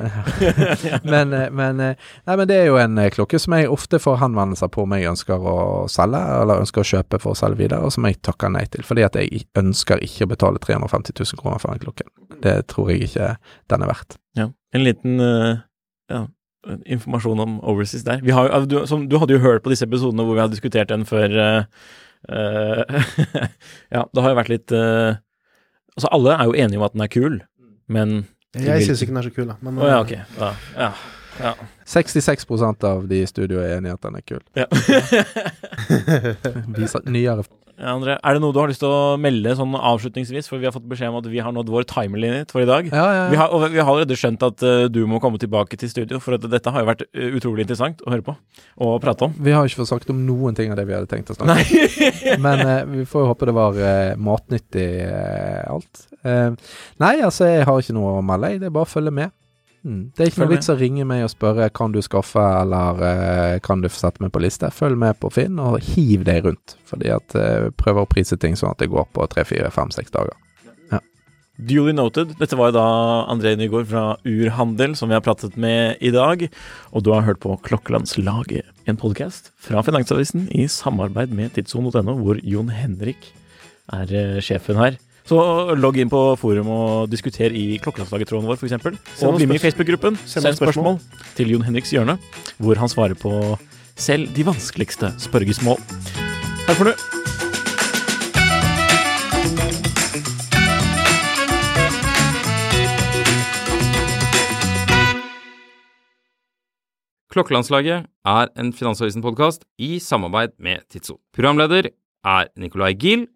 men, eh, men, eh, nei, men det er jo en klokke som jeg ofte får henvendelser på om jeg ønsker å selge, eller ønsker å kjøpe for å selge videre, og som jeg takker nei til. Fordi at jeg ønsker ikke å betale 350 000 kroner for den klokken. Det tror jeg ikke den er verdt. Ja. En liten eh, ja, informasjon om Overseas der. Vi har, du, som, du hadde jo hørt på disse episodene hvor vi har diskutert den før eh, Ja, det har jo vært litt uh, Altså, alle er jo enige om at den er kul, men Jeg syns ikke den er så kul, da. Men Å ja, okay. ok. Ja, ja, ja. 66% av de i studio er enig i at den er kul. ja. Viser nyere Ja, André, er det noe du har lyst til å melde sånn avslutningsvis? For vi har fått beskjed om at vi har nådd vår timerlinje for i dag. Ja, ja, Vi har, og vi har allerede skjønt at uh, du må komme tilbake til studio, for at dette har jo vært eh, utrolig interessant å høre på og prate om. Vi har ikke fått sagt om noen ting av det vi hadde tenkt å snakke om. Men uh, vi får jo håpe det var uh, matnyttig eh, alt. Nei, altså, jeg har ikke noe å melde. Det er bare å følge med. Mm. Det er ikke Følg noe vits å ringe meg og spørre kan du skaffe, eller eh, kan du sette meg på liste. Følg med på Finn, og hiv deg rundt. Fordi at eh, prøver å prise ting sånn at det går på tre, fire, fem, seks dager. Duly noted. Dette var da André Nygaard fra Urhandel som vi har pratet med i dag. Og du har hørt på Klokkelandslaget, en podkast fra Finansavisen i samarbeid med tidsson.no, hvor Jon Henrik er eh, sjefen her. Så logg inn på forum og diskuter i Klokkelandslaget-tråden vår, f.eks. Og bli med i Facebook-gruppen. Send Send spørsmål. spørsmål til Jon Henriks hjørne, hvor han svarer på selv de vanskeligste spørgesmål. Takk for nå. Klokkelandslaget er en Finansavisen-podkast i samarbeid med Tidso. Programleder er Nicolai Giel